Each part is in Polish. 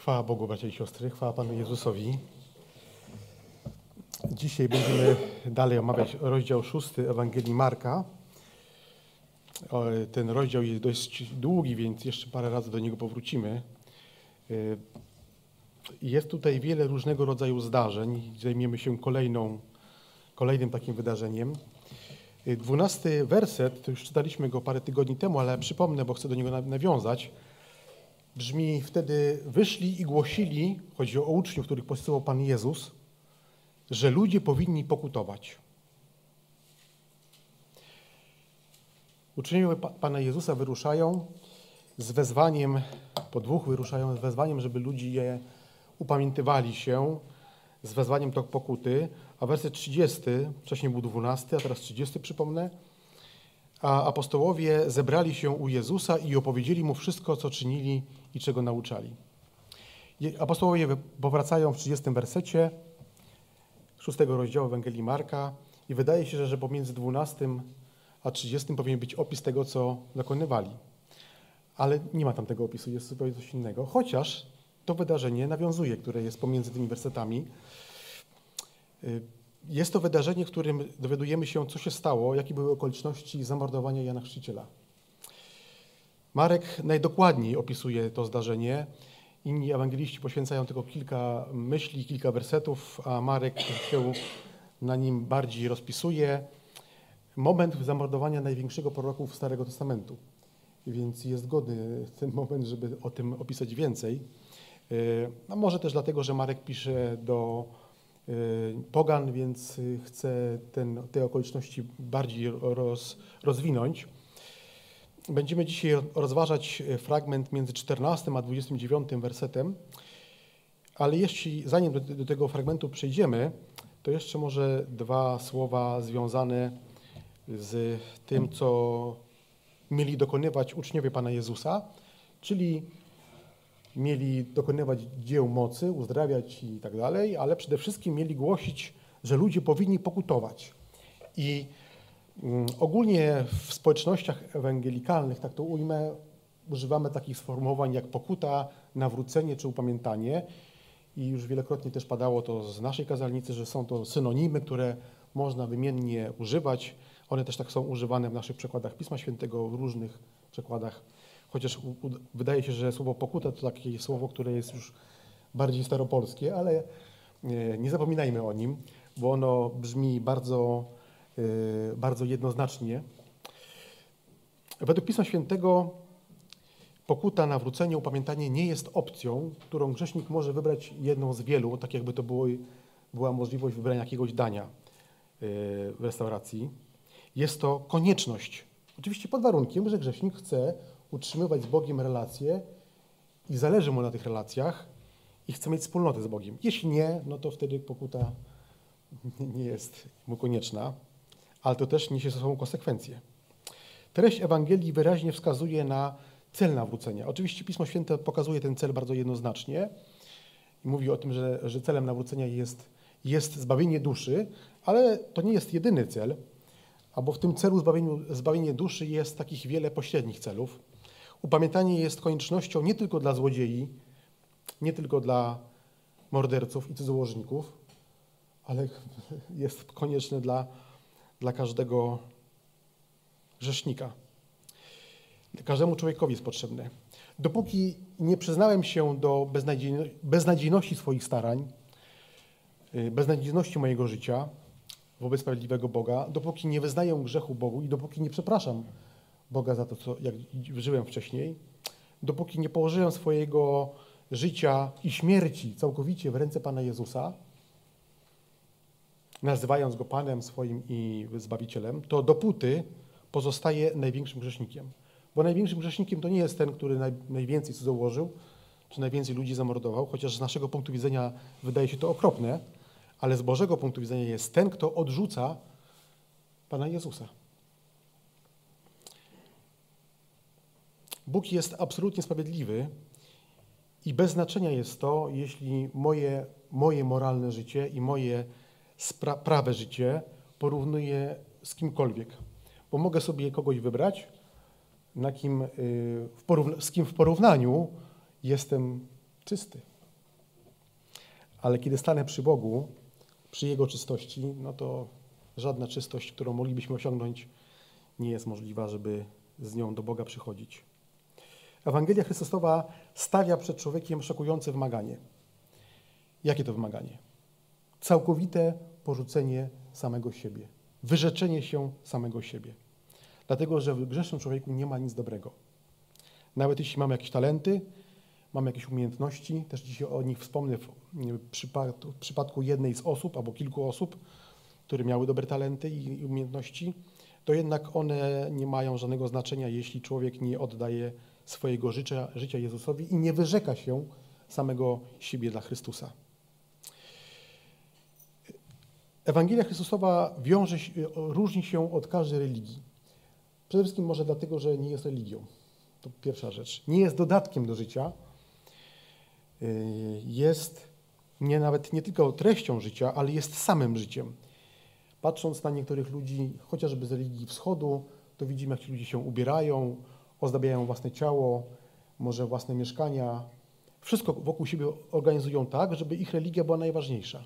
Chwała Bogu, bracia i siostry, chwała Panu Jezusowi. Dzisiaj będziemy dalej omawiać rozdział szósty Ewangelii Marka. Ten rozdział jest dość długi, więc jeszcze parę razy do niego powrócimy. Y, jest tutaj wiele różnego rodzaju zdarzeń. Zajmiemy się kolejną, kolejnym takim wydarzeniem. Y, dwunasty werset, to już czytaliśmy go parę tygodni temu, ale przypomnę, bo chcę do niego nawiązać brzmi wtedy wyszli i głosili, chodzi o uczniów, których posyłał Pan Jezus, że ludzie powinni pokutować. Uczniowie Pana Jezusa wyruszają z wezwaniem, po dwóch wyruszają z wezwaniem, żeby ludzie upamiętywali się, z wezwaniem do pokuty, a werset 30, wcześniej był 12, a teraz 30 przypomnę, a apostołowie zebrali się u Jezusa i opowiedzieli mu wszystko, co czynili i czego nauczali. Apostołowie powracają w 30 wersecie 6 rozdziału Ewangelii Marka i wydaje się, że pomiędzy 12 a 30 powinien być opis tego, co dokonywali. Ale nie ma tam tego opisu, jest zupełnie coś innego. Chociaż to wydarzenie nawiązuje, które jest pomiędzy tymi wersetami. Jest to wydarzenie, w którym dowiadujemy się, co się stało, jakie były okoliczności zamordowania Jana Chrzciciela. Marek najdokładniej opisuje to zdarzenie. Inni ewangeliści poświęcają tylko kilka myśli, kilka wersetów, a Marek się na nim bardziej rozpisuje. Moment zamordowania największego proroków Starego Testamentu. Więc jest godny ten moment, żeby o tym opisać więcej. A może też dlatego, że Marek pisze do pogan, więc y, chcę ten, te okoliczności bardziej roz, rozwinąć. Będziemy dzisiaj rozważać y, fragment między 14 a 29 wersetem, ale jeśli zanim do, do tego fragmentu przejdziemy, to jeszcze może dwa słowa związane z tym, co mieli dokonywać uczniowie Pana Jezusa, czyli mieli dokonywać dzieł mocy, uzdrawiać i tak dalej, ale przede wszystkim mieli głosić, że ludzie powinni pokutować. I mm, ogólnie w społecznościach ewangelikalnych, tak to ujmę, używamy takich sformułowań jak pokuta, nawrócenie czy upamiętanie. I już wielokrotnie też padało to z naszej kazalnicy, że są to synonimy, które można wymiennie używać. One też tak są używane w naszych przekładach Pisma Świętego, w różnych przekładach chociaż wydaje się, że słowo pokuta to takie słowo, które jest już bardziej staropolskie, ale nie, nie zapominajmy o nim, bo ono brzmi bardzo, yy, bardzo jednoznacznie. Według Pisma Świętego pokuta, nawrócenie, upamiętanie nie jest opcją, którą grzesznik może wybrać jedną z wielu, tak jakby to było, była możliwość wybrania jakiegoś dania w restauracji. Jest to konieczność. Oczywiście pod warunkiem, że grzesznik chce utrzymywać z Bogiem relacje i zależy mu na tych relacjach i chce mieć wspólnotę z Bogiem. Jeśli nie, no to wtedy pokuta nie jest mu konieczna, ale to też niesie ze sobą konsekwencje. Treść Ewangelii wyraźnie wskazuje na cel nawrócenia. Oczywiście Pismo Święte pokazuje ten cel bardzo jednoznacznie i mówi o tym, że, że celem nawrócenia jest, jest zbawienie duszy, ale to nie jest jedyny cel, albo w tym celu zbawieniu, zbawienie duszy jest takich wiele pośrednich celów. Upamiętanie jest koniecznością nie tylko dla złodziei, nie tylko dla morderców i cudzołożników, ale jest konieczne dla, dla każdego grzesznika. Każdemu człowiekowi jest potrzebne. Dopóki nie przyznałem się do beznadziejności swoich starań, y, beznadziejności mojego życia wobec sprawiedliwego Boga, dopóki nie wyznaję grzechu Bogu i dopóki nie przepraszam Boga za to, co, jak żyłem wcześniej, dopóki nie położyłem swojego życia i śmierci całkowicie w ręce Pana Jezusa, nazywając Go Panem swoim i Zbawicielem, to dopóty pozostaje największym grzesznikiem. Bo największym grzesznikiem to nie jest ten, który naj, najwięcej cudzołożył, czy najwięcej ludzi zamordował, chociaż z naszego punktu widzenia wydaje się to okropne, ale z Bożego punktu widzenia jest ten, kto odrzuca Pana Jezusa. Bóg jest absolutnie sprawiedliwy i bez znaczenia jest to, jeśli moje, moje moralne życie i moje prawe życie porównuję z kimkolwiek. Bo mogę sobie kogoś wybrać, na kim, y, z kim w porównaniu jestem czysty. ale kiedy stanę przy Bogu, przy Jego czystości, no to żadna czystość, którą moglibyśmy osiągnąć, nie jest możliwa, żeby z nią do Boga przychodzić. Ewangelia Chrystusowa stawia przed człowiekiem szokujące wymaganie. Jakie to wymaganie? Całkowite porzucenie samego siebie, wyrzeczenie się samego siebie. Dlatego, że w grzesznym człowieku nie ma nic dobrego. Nawet jeśli mamy jakieś talenty, mamy jakieś umiejętności, też dzisiaj o nich wspomnę w w przypadku jednej z osób albo kilku osób, które miały dobre talenty i umiejętności, to jednak one nie mają żadnego znaczenia, jeśli człowiek nie oddaje swojego życia, życia Jezusowi i nie wyrzeka się samego siebie dla Chrystusa. Ewangelia Chrystusowa wiąże się, różni się od każdej religii. Przede wszystkim może dlatego, że nie jest religią. To pierwsza rzecz. Nie jest dodatkiem do życia. Y, jest nie nawet nie tylko treścią życia, ale jest samym życiem. Patrząc na niektórych ludzi, chociażby z religii wschodu, to widzimy, jak ci ludzie się ubierają, ozdabiają własne ciało, może własne mieszkania. Wszystko wokół siebie organizują tak, żeby ich religia była najważniejsza.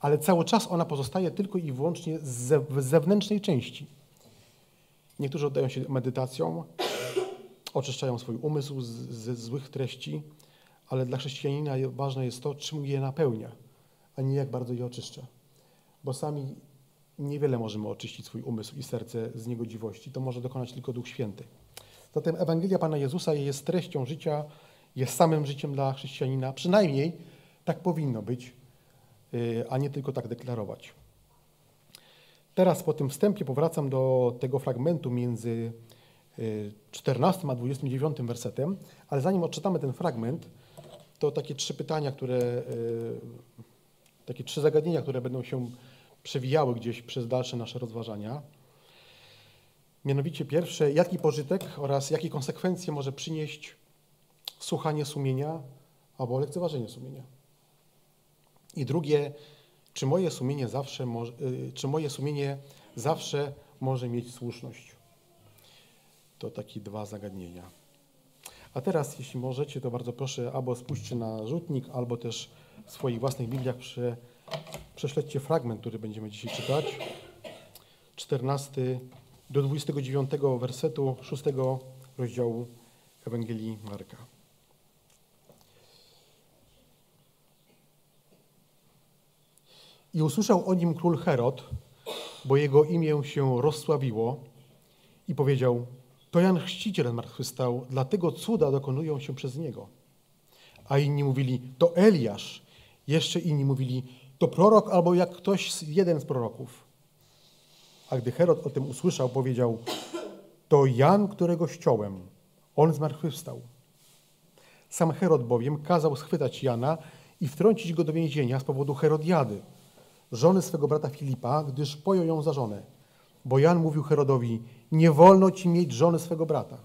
Ale cały czas ona pozostaje tylko i wyłącznie z zewnętrznej części. Niektórzy oddają się medytacją, oczyszczają swój umysł ze złych treści, ale dla chrześcijanina ważne jest to, czym je napełnia, a nie jak bardzo je oczyszcza. Bo sami niewiele możemy oczyścić swój umysł i serce z niegodziwości. To może dokonać tylko Duch Święty. Zatem Ewangelia Pana Jezusa jest treścią życia, jest samym życiem dla chrześcijanina. Przynajmniej tak powinno być, y, a nie tylko tak deklarować. Teraz po tym wstępie powracam do tego fragmentu między 14 y, a 29 wersetem, ale zanim odczytamy ten fragment, to takie trzy pytania, które, y, takie trzy zagadnienia, które będą się przewijały gdzieś przez dalsze nasze rozważania. Mianowicie pierwsze, jaki pożytek oraz jakie konsekwencje może przynieść słuchanie sumienia albo lekceważenie sumienia. I drugie, czy moje sumienie zawsze może, y, czy moje sumienie zawsze może mieć słuszność. To takie dwa zagadnienia. A teraz, jeśli możecie, to bardzo proszę, albo spójrzcie na rzutnik, albo też w swoich własnych Bibliach prze, prześledźcie fragment, który będziemy dzisiaj czytać. 14 do 29 wersetu 6 rozdziału Ewangelii Marka. I usłyszał o nim król Herod, bo jego imię się rozsławiło i powiedział, to Jan Chrzciciel zmartwychwstał, dlatego cuda dokonują się przez niego. A inni mówili, to Eliasz. Jeszcze inni mówili, to prorok albo jak ktoś, jeden z proroków. A gdy Herod o tym usłyszał, powiedział, to Jan, którego ściąłem, on zmartwychwstał. Sam Herod bowiem kazał schwytać Jana i wtrącić go do więzienia z powodu Herodiady, żony swego brata Filipa, gdyż pojął ją za żonę. Bo Jan mówił Herodowi, nie wolno ci mieć żony swego brata.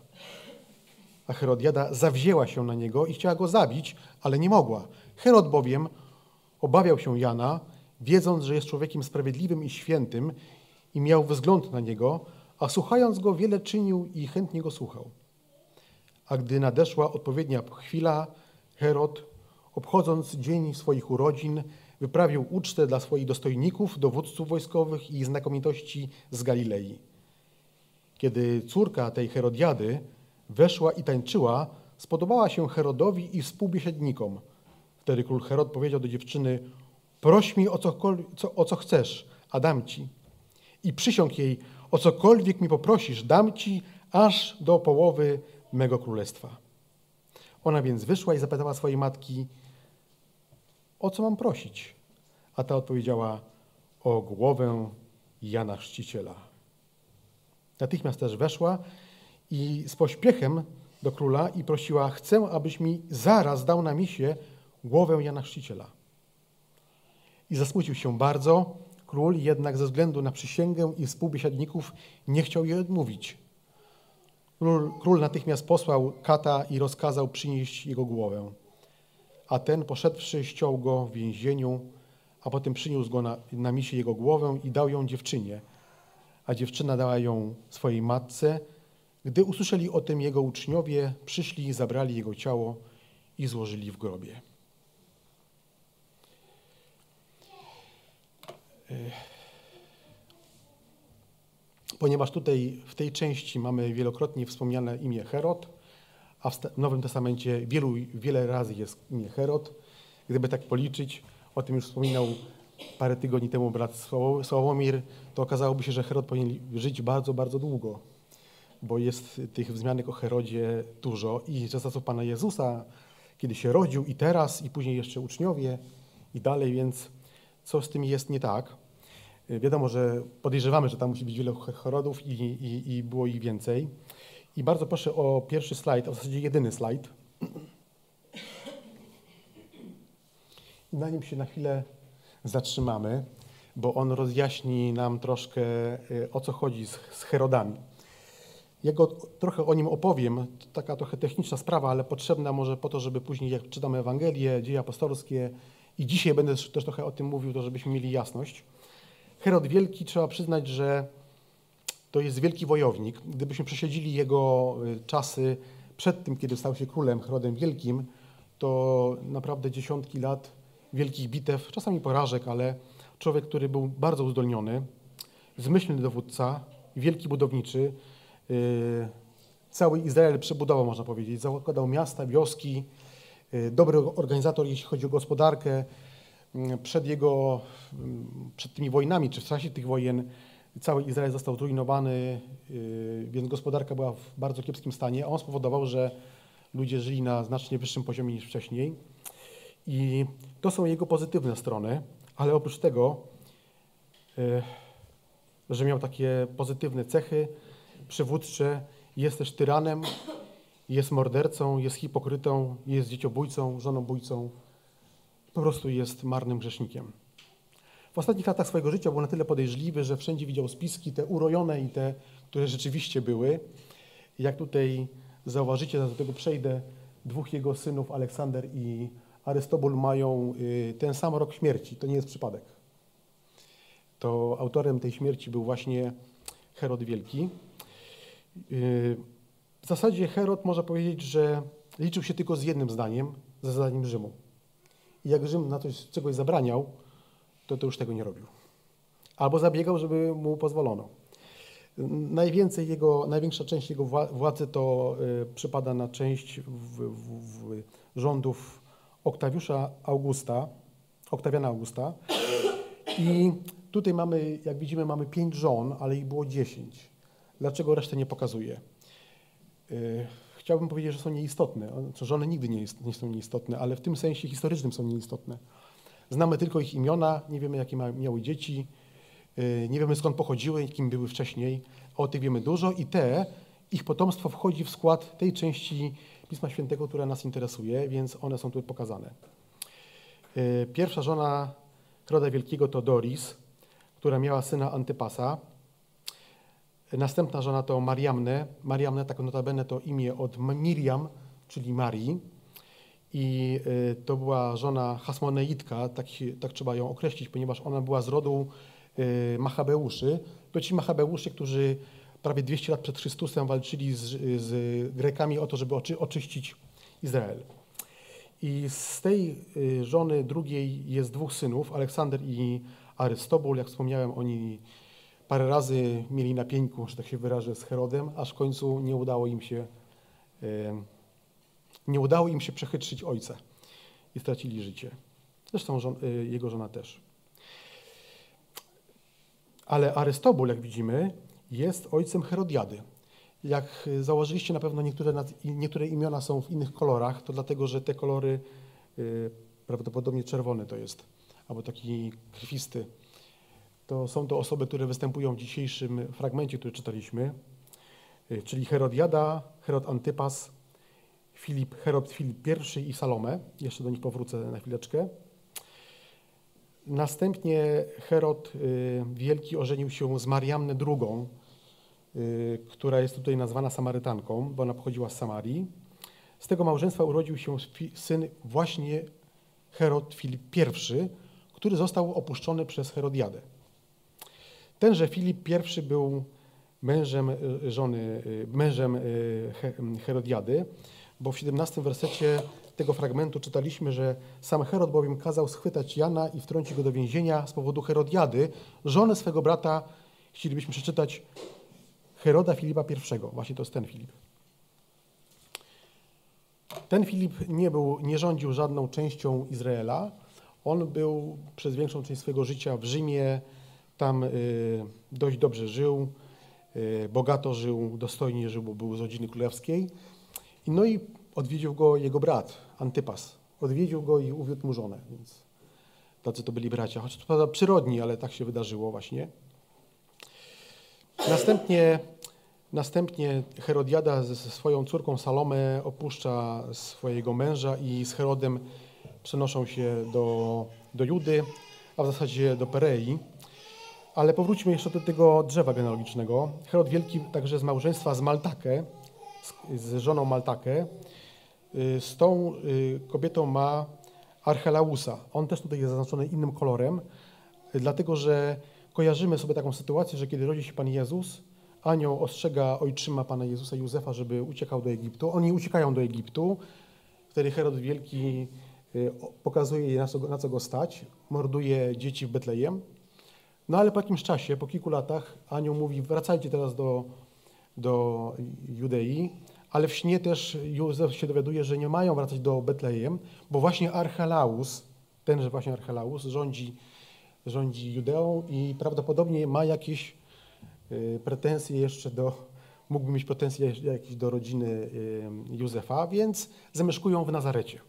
A Herodiada zawzięła się na niego i chciała go zabić, ale nie mogła. Herod bowiem obawiał się Jana, wiedząc, że jest człowiekiem sprawiedliwym i świętym i miał wzgląd na niego, a słuchając go wiele czynił i chętnie go słuchał. A gdy nadeszła odpowiednia chwila, Herod, obchodząc dzień swoich urodzin, wyprawił ucztę dla swoich dostojników, dowódców wojskowych i znakomitości z Galilei. Kiedy córka tej Herodiady weszła i tańczyła, spodobała się Herodowi i współbiesiadnikom. Wtedy król Herod powiedział do dziewczyny, proś mi o, co, o co chcesz, a dam ci. I przysiąg jej, o cokolwiek mi poprosisz, dam ci aż do połowy mego królestwa. Ona więc wyszła i zapytała swojej matki, o co mam prosić? A ta odpowiedziała, o głowę Jana Chrzciciela. Natychmiast też weszła i z pośpiechem do króla i prosiła, chcę, abyś mi zaraz dał na misie głowę Jana Chrzciciela. I zasmucił się bardzo. Król jednak ze względu na przysięgę i współbiesiadników nie chciał jej odmówić. Król, król natychmiast posłał kata i rozkazał przynieść jego głowę. A ten, poszedłszy, ściął go w więzieniu, a potem przyniósł go na, na misie jego głowę i dał ją dziewczynie, a dziewczyna dała ją swojej matce. Gdy usłyszeli o tym jego uczniowie, przyszli, zabrali jego ciało i złożyli w grobie. Ponieważ tutaj w tej części mamy wielokrotnie wspomniane imię Herod, a w Nowym Testamencie wielu, wiele razy jest imię Herod. Gdyby tak policzyć, o tym już wspominał parę tygodni temu brat Sławomir, to okazałoby się, że Herod powinien żyć bardzo, bardzo długo, bo jest tych wzmianek o Herodzie dużo i za czasów Pana Jezusa, kiedy się rodził i teraz, i później jeszcze uczniowie i dalej, więc co z tym jest nie tak. Wiadomo, że podejrzewamy, że tam musi być wiele Herodów i, i, i było ich więcej. I bardzo proszę o pierwszy slajd, a w zasadzie jedyny slajd. I na nim się na chwilę zatrzymamy, bo on rozjaśni nam troszkę y, o co chodzi z, z Herodami. Ja go, trochę o nim opowiem, to taka trochę techniczna sprawa, ale potrzebna może po to, żeby później jak czytamy Ewangelię, dzieje apostolskie i dzisiaj będę też trochę o tym mówił, to żebyśmy mieli jasność. Herod Wielki, trzeba przyznać, że to jest wielki wojownik. Gdybyśmy przesiedzili jego y, czasy przed tym, kiedy stał się królem, Herodem Wielkim, to naprawdę dziesiątki lat wielkich bitew, czasami porażek, ale człowiek, który był bardzo uzdolniony, zmyślny dowódca, wielki budowniczy. Y, cały Izrael przebudował, można powiedzieć. Zakładał miasta, wioski, y, dobry organizator, jeśli chodzi o gospodarkę. Przed jego, przed tymi wojnami, czy w czasie tych wojen, cały Izrael został zrujnowany, y, więc gospodarka była w bardzo kiepskim stanie, a on spowodował, że ludzie żyli na znacznie wyższym poziomie niż wcześniej. I to są jego pozytywne strony, ale oprócz tego, y, że miał takie pozytywne cechy przywódcze, jest też tyranem, jest mordercą, jest hipokrytą, jest dzieciobójcą, żonobójcą, po prostu jest marnym grzesznikiem. W ostatnich latach swojego życia był na tyle podejrzliwy, że wszędzie widział spiski, te urojone i te, które rzeczywiście były. Jak tutaj zauważycie, do tego przejdę, dwóch jego synów, Aleksander i Arystobul, mają y, ten sam rok śmierci. To nie jest przypadek. To autorem tej śmierci był właśnie Herod Wielki. Y, w zasadzie Herod można powiedzieć, że liczył się tylko z jednym zdaniem, ze zdaniem Rzymu. Jak Rzym na coś, czegoś zabraniał, to, to już tego nie robił. Albo zabiegał, żeby mu pozwolono. Najwięcej jego, największa część jego władzy to y, przypada na część w, w, w rządów Oktawiusza Augusta, Oktawiana Augusta. I tutaj mamy, jak widzimy, mamy pięć żon, ale ich było dziesięć. Dlaczego resztę nie pokazuje? Y, chciałbym powiedzieć, że są nieistotne. Żony nigdy nie, jest, nie są nieistotne, ale w tym sensie historycznym są nieistotne. Znamy tylko ich imiona, nie wiemy, jakie miały dzieci, y, nie wiemy skąd pochodziły, kim były wcześniej. O tych wiemy dużo i te, ich potomstwo wchodzi w skład tej części Pisma Świętego, która nas interesuje, więc one są tu pokazane. Y, pierwsza żona Heroda Wielkiego to Doris, która miała syna Antypasa. Następna żona to Mariamne. Mariamne, tak notabene, to imię od Miriam, czyli Marii i y, to była żona Hasmoneitka, tak, tak trzeba ją określić, ponieważ ona była z rodu y, Machabeuszy. To ci Machabeusze, którzy prawie 200 lat przed Chrystusem walczyli z, z Grekami o to, żeby oczy, oczyścić Izrael. I z tej y, żony drugiej jest dwóch synów, Aleksander i Arystobul. Jak wspomniałem, oni parę razy mieli na pieńku, że tak się wyrażę, z Herodem, aż w końcu nie udało im się nie udało im się przechytrzyć ojca i stracili życie. Zresztą żon, y, jego żona też. Ale Arystobul, jak widzimy, jest ojcem Herodiady. Jak założyliście na pewno niektóre, niektóre imiona są w innych kolorach, to dlatego, że te kolory y, prawdopodobnie czerwony to jest, albo taki krwisty. To są to osoby, które występują w dzisiejszym fragmencie, który czytaliśmy, y, czyli Herodiada, Herod Antypas, Filip, Herod Filip I i Salome. Jeszcze do nich powrócę na chwileczkę. Następnie Herod y, Wielki ożenił się z Mariamnę II, y, która jest tutaj nazwana Samarytanką, bo ona pochodziła z Samarii. Z tego małżeństwa urodził się syn właśnie Herod Filip I, który został opuszczony przez Herodiadę. Tenże Filip I był mężem y, żony, mężem Herodiady, bo w 17 wersecie tego fragmentu czytaliśmy, że sam Herod bowiem kazał schwytać Jana i wtrącić go do więzienia z powodu Herodiady, żony swego brata, chcielibyśmy przeczytać Heroda Filipa I. Właśnie to jest ten Filip. Ten Filip nie, był, nie rządził żadną częścią Izraela. On był przez większą część swojego życia w Rzymie, tam y, dość dobrze żył, y, bogato żył, dostojnie żył, bo był z rodziny królewskiej. No i odwiedził go jego brat, Antypas. Odwiedził go i uwiódł mu żonę, więc tacy to byli bracia. Choć to prawda przyrodni, ale tak się wydarzyło właśnie. Następnie, następnie Herodiada ze swoją córką Salomę opuszcza swojego męża i z Herodem przenoszą się do, do Judy, a w zasadzie do Perei. Ale powróćmy jeszcze do tego drzewa genealogicznego. Herod Wielki także z małżeństwa z Maltakę, z, z żoną Maltakę, y, z tą y, kobietą ma Archelausa. On też tutaj jest zaznaczony innym kolorem, y, dlatego że kojarzymy sobie taką sytuację, że kiedy rodzi się Pan Jezus, anioł ostrzega ojczyma Pana Jezusa Józefa, żeby uciekał do Egiptu. Oni uciekają do Egiptu. Wtedy Herod Wielki pokazuje na co, na co go stać, morduje dzieci w Betlejem. No ale po jakimś czasie, po kilku latach, anioł mówi, wracajcie teraz do, do Judei, ale w śnie też Józef się dowiaduje, że nie mają wracać do Betlejem, bo właśnie Archelaus, tenże właśnie Archelaus rządzi, rządzi Judeą i prawdopodobnie ma jakieś y, pretensje jeszcze do, mógłby mieć pretensje jakieś do rodziny y, Józefa, więc zamieszkują w Nazarecie.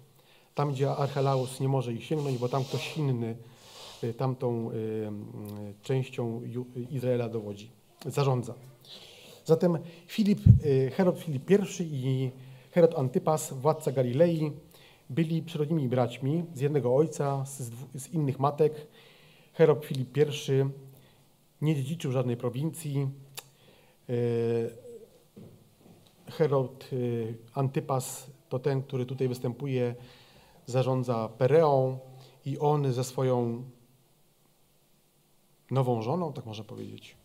Tam, gdzie Archelaus nie może ich sięgnąć, bo tam ktoś inny tamtą częścią Izraela dowodzi, zarządza. Zatem Filip, y, Herod Filip I i Herod Antypas, władca Galilei, byli przyrodnimi braćmi z jednego ojca, z, z innych matek. Herod Filip I nie dziedziczył żadnej prowincji. Y, Herod y, Antypas to ten, który tutaj występuje, zarządza Pereą i on ze swoją nową żoną, tak można powiedzieć,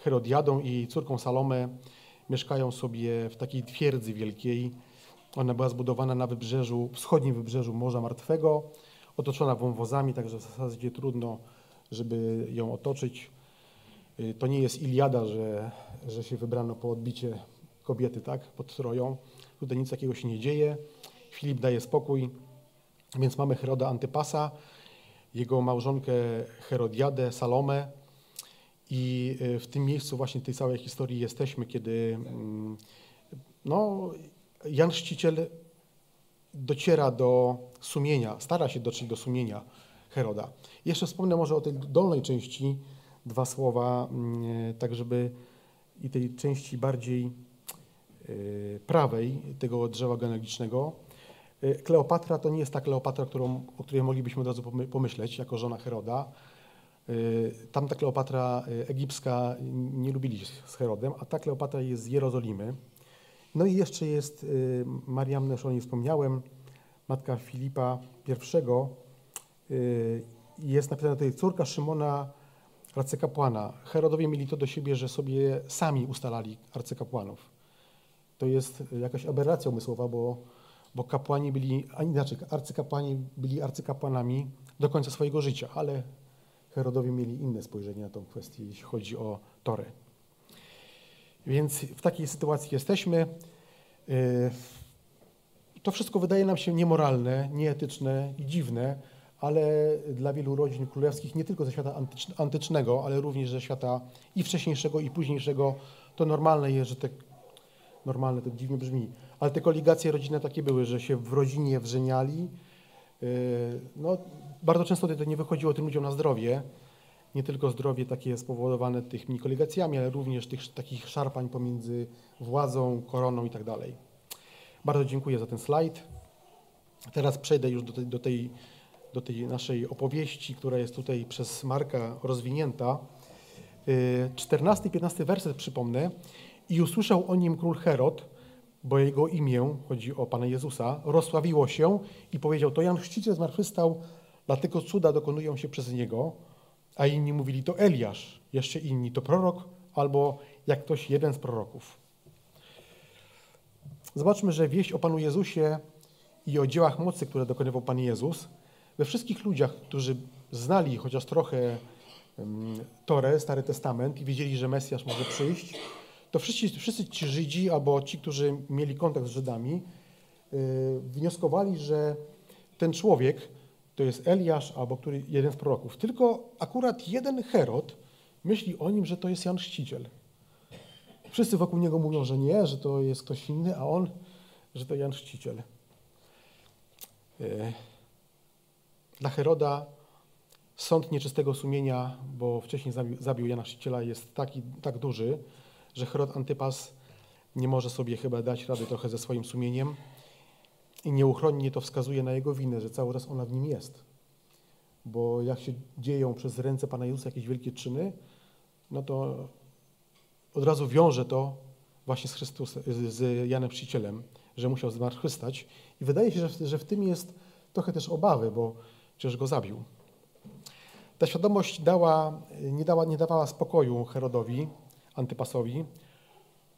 Herodiadą i córką Salome mieszkają sobie w takiej twierdzy wielkiej. Ona była zbudowana na wybrzeżu, wschodnim wybrzeżu Morza Martwego, otoczona wąwozami, także w zasadzie trudno, żeby ją otoczyć. Y, to nie jest Iliada, że, że się wybrano po odbicie kobiety, tak, pod Troją. Tutaj nic takiego się nie dzieje. Filip daje spokój, więc mamy Heroda Antypasa, jego małżonkę Herodiadę, Salomę i e, w tym miejscu właśnie tej całej historii jesteśmy, kiedy mm, no, Jan Chrzciciel dociera do sumienia, stara się dotrzeć do sumienia Heroda. Jeszcze wspomnę może o tej dolnej części dwa słowa, mm, tak żeby i tej części bardziej e, prawej tego drzewa genealogicznego. E, Kleopatra to nie jest ta Kleopatra, którą, o której moglibyśmy od razu pomyśleć, jako żona Heroda. Y, tamta Kleopatra y, egipska nie lubili z Herodem, a ta Kleopatra jest z Jerozolimy. No i jeszcze jest y, Mariam, już o niej wspomniałem, matka Filipa I. Jest napisana tutaj córka Szymona, arcykapłana. Herodowie mieli to do siebie, że sobie sami ustalali arcykapłanów. To jest jakaś aberracja umysłowa, bo, bo kapłani byli, a inaczej, arcykapłani byli arcykapłanami do końca swojego życia, ale Herodowie mieli inne spojrzenie na tą kwestię, jeśli chodzi o Torę. Więc w takiej sytuacji jesteśmy. Y, to wszystko wydaje nam się niemoralne, nieetyczne i dziwne, ale dla wielu rodzin królewskich, nie tylko ze świata antycznego, ale również ze świata i wcześniejszego, i późniejszego, to normalne jest, że te, normalne to dziwnie brzmi, ale te koligacje rodzinne takie były, że się w rodzinie wrzeniali, y, no, bardzo często to nie wychodziło tym ludziom na zdrowie. Nie tylko zdrowie takie spowodowane tymi koligacjami, ale również tych takich szarpań pomiędzy władzą, koroną i tak dalej. Bardzo dziękuję za ten slajd. Teraz przejdę już do tej, do tej, do tej naszej opowieści, która jest tutaj przez Marka rozwinięta. 14 i 15 werset przypomnę. I usłyszał o nim król Herod, bo jego imię, chodzi o Pana Jezusa, rozsławiło się i powiedział, to Jan Chrzciciel zmartwychwstał, dlatego cuda dokonują się przez niego, a inni mówili to Eliasz, jeszcze inni to prorok, albo jak ktoś jeden z proroków. zobaczmy, że wieść o Panu Jezusie i o dziełach mocy, które dokonywał Pan Jezus, we wszystkich ludziach, którzy znali chociaż trochę Torę, Stary Testament i wiedzieli, że Mesjasz może przyjść, to wszyscy, wszyscy ci Żydzi albo ci, którzy mieli kontakt z Żydami, yy, wnioskowali, że ten człowiek to jest Eliasz albo który, jeden z proroków. Tylko akurat jeden Herod myśli o nim, że to jest Jan Chrzciciel. Wszyscy wokół niego mówią, że nie, że to jest ktoś inny, a on, że to Jan Chrzciciel. Yy, dla Heroda sąd nieczystego sumienia, bo wcześniej zabił Jana Chrzciciela, jest taki, tak duży, że Herod Antypas nie może sobie chyba dać rady trochę ze swoim sumieniem i nieuchronnie to wskazuje na jego winę, że cały czas ona w nim jest. Bo jak się dzieją przez ręce Pana Jezusa jakieś wielkie czyny, no to od razu wiąże to właśnie z, Chrystus, z Janem Chrzcicielem, że musiał zmartwychwstać. I wydaje się, że, że w tym jest trochę też obawy, bo przecież go zabił. Ta świadomość dała, nie, dała, nie dawała spokoju Herodowi, Antypasowi,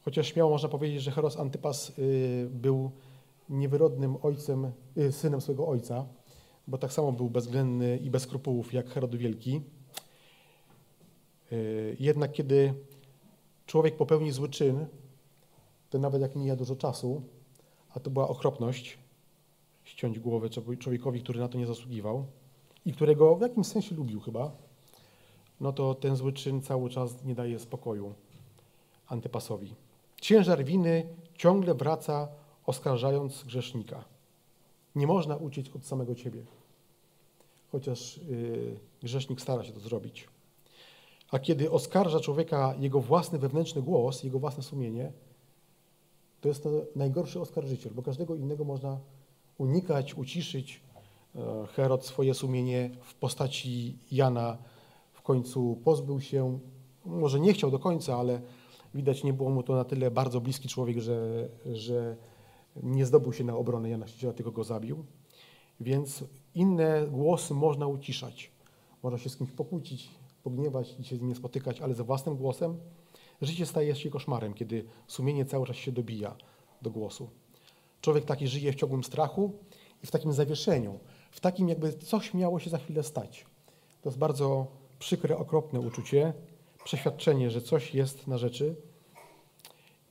chociaż śmiało można powiedzieć, że Heros Antypas y, był niewyrodnym ojcem, y, synem swojego ojca, bo tak samo był bezwzględny i bez skrupułów jak Herod Wielki. Y, jednak kiedy człowiek popełni zły czyn, to nawet jak mija dużo czasu, a to była okropność, ściąć głowę człowiekowi, który na to nie zasługiwał i którego w jakimś sensie lubił chyba, no to ten zły czyn cały czas nie daje spokoju Antypasowi. Ciężar winy ciągle wraca, oskarżając grzesznika. Nie można uciec od samego ciebie, chociaż yy, grzesznik stara się to zrobić. A kiedy oskarża człowieka jego własny wewnętrzny głos, jego własne sumienie, to jest to najgorszy oskarżyciel, bo każdego innego można unikać, uciszyć. E, Herod swoje sumienie w postaci Jana w końcu pozbył się, może nie chciał do końca, ale widać nie było mu to na tyle bardzo bliski człowiek, że, że nie zdobył się na obronę Jana Chrzciciela, tylko go zabił. Więc inne głosy można uciszać. Można się z kimś pokłócić, pogniewać i się z nim spotykać, ale za własnym głosem życie staje się koszmarem, kiedy sumienie cały czas się dobija do głosu. Człowiek taki żyje w ciągłym strachu i w takim zawieszeniu, w takim jakby coś miało się za chwilę stać. To jest bardzo przykre, okropne uczucie, przeświadczenie, że coś jest na rzeczy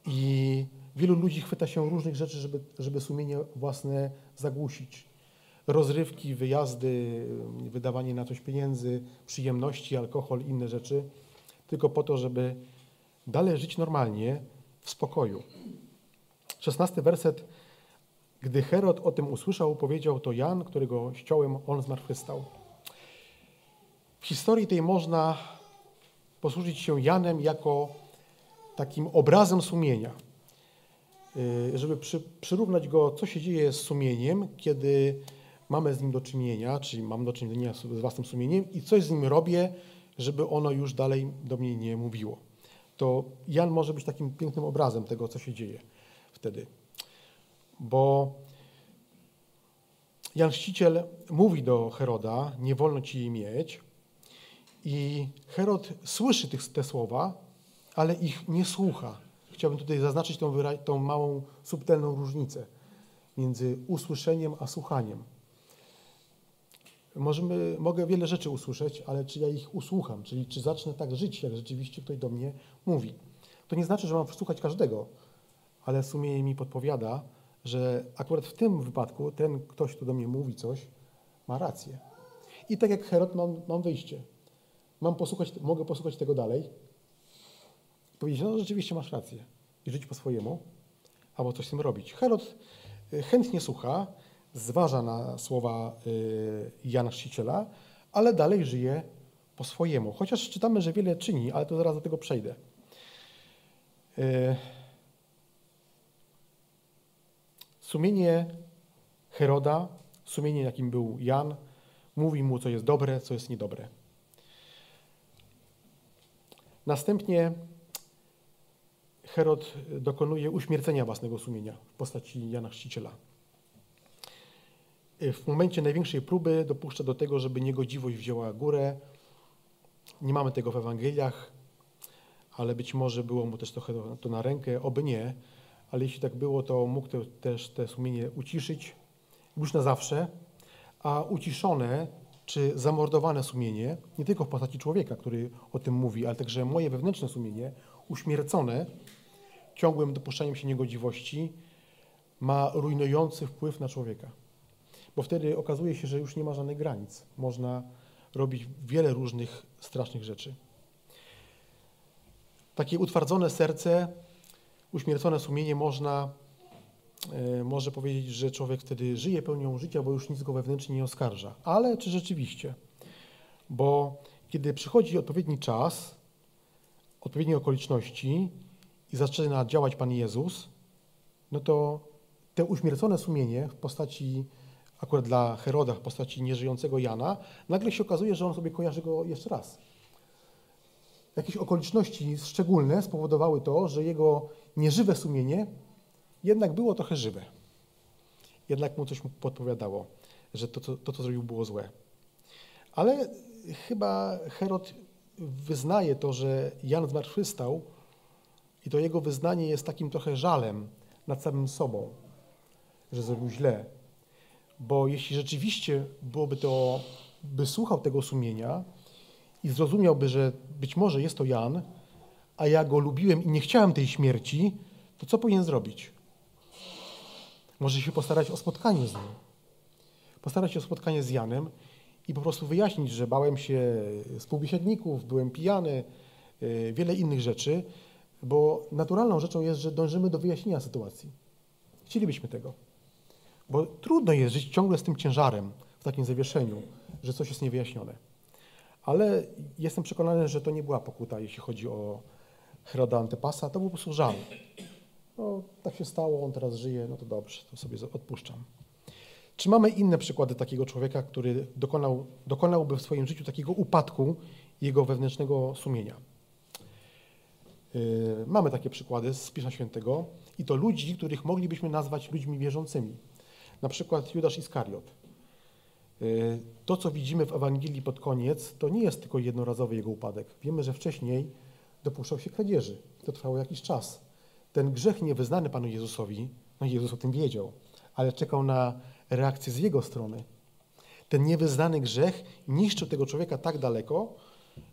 i wielu ludzi chwyta się różnych rzeczy, żeby, żeby sumienie własne zagłusić. Rozrywki, wyjazdy, wydawanie na coś pieniędzy, przyjemności, alkohol, inne rzeczy, tylko po to, żeby dalej żyć normalnie, w spokoju. Szesnasty werset gdy Herod o tym usłyszał, powiedział to Jan, którego ściąłem, on zmartwychwstał. W historii tej można posłużyć się Janem jako takim obrazem sumienia, y, żeby przy, przyrównać go, co się dzieje z sumieniem, kiedy mamy z nim do czynienia, czyli mam do czynienia z własnym sumieniem i coś z nim robię, żeby ono już dalej do mnie nie mówiło. To Jan może być takim pięknym obrazem tego, co się dzieje wtedy bo Jan Chrzciciel mówi do Heroda, nie wolno ci jej mieć. I Herod słyszy tych, te słowa, ale ich nie słucha. Chciałbym tutaj zaznaczyć tą, tą małą, subtelną różnicę między usłyszeniem a słuchaniem. Możemy, mogę wiele rzeczy usłyszeć, ale czy ja ich usłucham, czyli czy zacznę tak żyć, jak rzeczywiście ktoś do mnie mówi. To nie znaczy, że mam słuchać każdego, ale sumienie mi podpowiada, że akurat w tym wypadku ten ktoś, kto do mnie mówi coś, ma rację. I tak jak Herod mam, mam wyjście. Mam posłuchać, mogę posłuchać tego dalej powiedzieć, no rzeczywiście masz rację i żyć po swojemu, albo coś z tym robić. Herod y, chętnie słucha, zważa na słowa y, Jana Chrzciciela, ale dalej żyje po swojemu. Chociaż czytamy, że wiele czyni, ale to zaraz do tego przejdę. Y, Sumienie Heroda, sumienie jakim był Jan, mówi mu, co jest dobre, co jest niedobre. Następnie Herod dokonuje uśmiercenia własnego sumienia w postaci Jana Chrzciciela. W momencie największej próby dopuszcza do tego, żeby niegodziwość wzięła górę. Nie mamy tego w Ewangeliach, ale być może było mu też trochę to na rękę, oby nie, ale jeśli tak było, to mógł te, też te sumienie uciszyć już na zawsze, a uciszone czy zamordowane sumienie, nie tylko w postaci człowieka, który o tym mówi, ale także moje wewnętrzne sumienie, uśmiercone ciągłym dopuszczaniem się niegodziwości, ma rujnujący wpływ na człowieka. Bo wtedy okazuje się, że już nie ma żadnych granic. Można robić wiele różnych strasznych rzeczy. Takie utwardzone serce, uśmiercone sumienie można, może powiedzieć, że człowiek wtedy żyje pełnią życia, bo już nic go wewnętrznie nie oskarża. Ale czy rzeczywiście? Bo kiedy przychodzi odpowiedni czas, odpowiednie okoliczności i zaczyna działać Pan Jezus, no to te uśmiercone sumienie w postaci, akurat dla Heroda, w postaci nieżyjącego Jana, nagle się okazuje, że on sobie kojarzy go jeszcze raz. Jakieś okoliczności szczególne spowodowały to, że jego nieżywe sumienie jednak było trochę żywe. Jednak mu coś podpowiadało, że to, to, to co zrobił, było złe. Ale chyba Herod wyznaje to, że Jan zmartwychwstał i to jego wyznanie jest takim trochę żalem nad samym sobą, że zrobił źle. Bo jeśli rzeczywiście byłoby to, by słuchał tego sumienia i zrozumiałby, że być może jest to Jan, a ja go lubiłem i nie chciałem tej śmierci, to co powinien zrobić? Może się postarać o spotkanie z nim. Postarać się o spotkanie z Janem i po prostu wyjaśnić, że bałem się współbiesiadników, byłem pijany, e, wiele innych rzeczy, bo naturalną rzeczą jest, że dążymy do wyjaśnienia sytuacji. Chcielibyśmy tego. Bo trudno jest żyć ciągle z tym ciężarem, w takim zawieszeniu, że coś jest niewyjaśnione. Ale jestem przekonany, że to nie była pokuta, jeśli chodzi o Heroda Antepasa, to był po prostu żal. No, tak się stało, on teraz żyje, no to dobrze, to sobie odpuszczam. Czy mamy inne przykłady takiego człowieka, który dokonał, dokonałby w swoim życiu takiego upadku jego wewnętrznego sumienia? Yy, mamy takie przykłady z Pisma Świętego i to ludzi, których moglibyśmy nazwać ludźmi wierzącymi. Na przykład Judasz Iskariot. Yy, to, co widzimy w Ewangelii pod koniec, to nie jest tylko jednorazowy jego upadek. Wiemy, że wcześniej dopuszczał się kradzieży. To trwało jakiś czas. Ten grzech niewyznany Panu Jezusowi, no Jezus o tym wiedział, ale czekał na reakcję z jego strony. Ten niewyznany grzech niszczył tego człowieka tak daleko,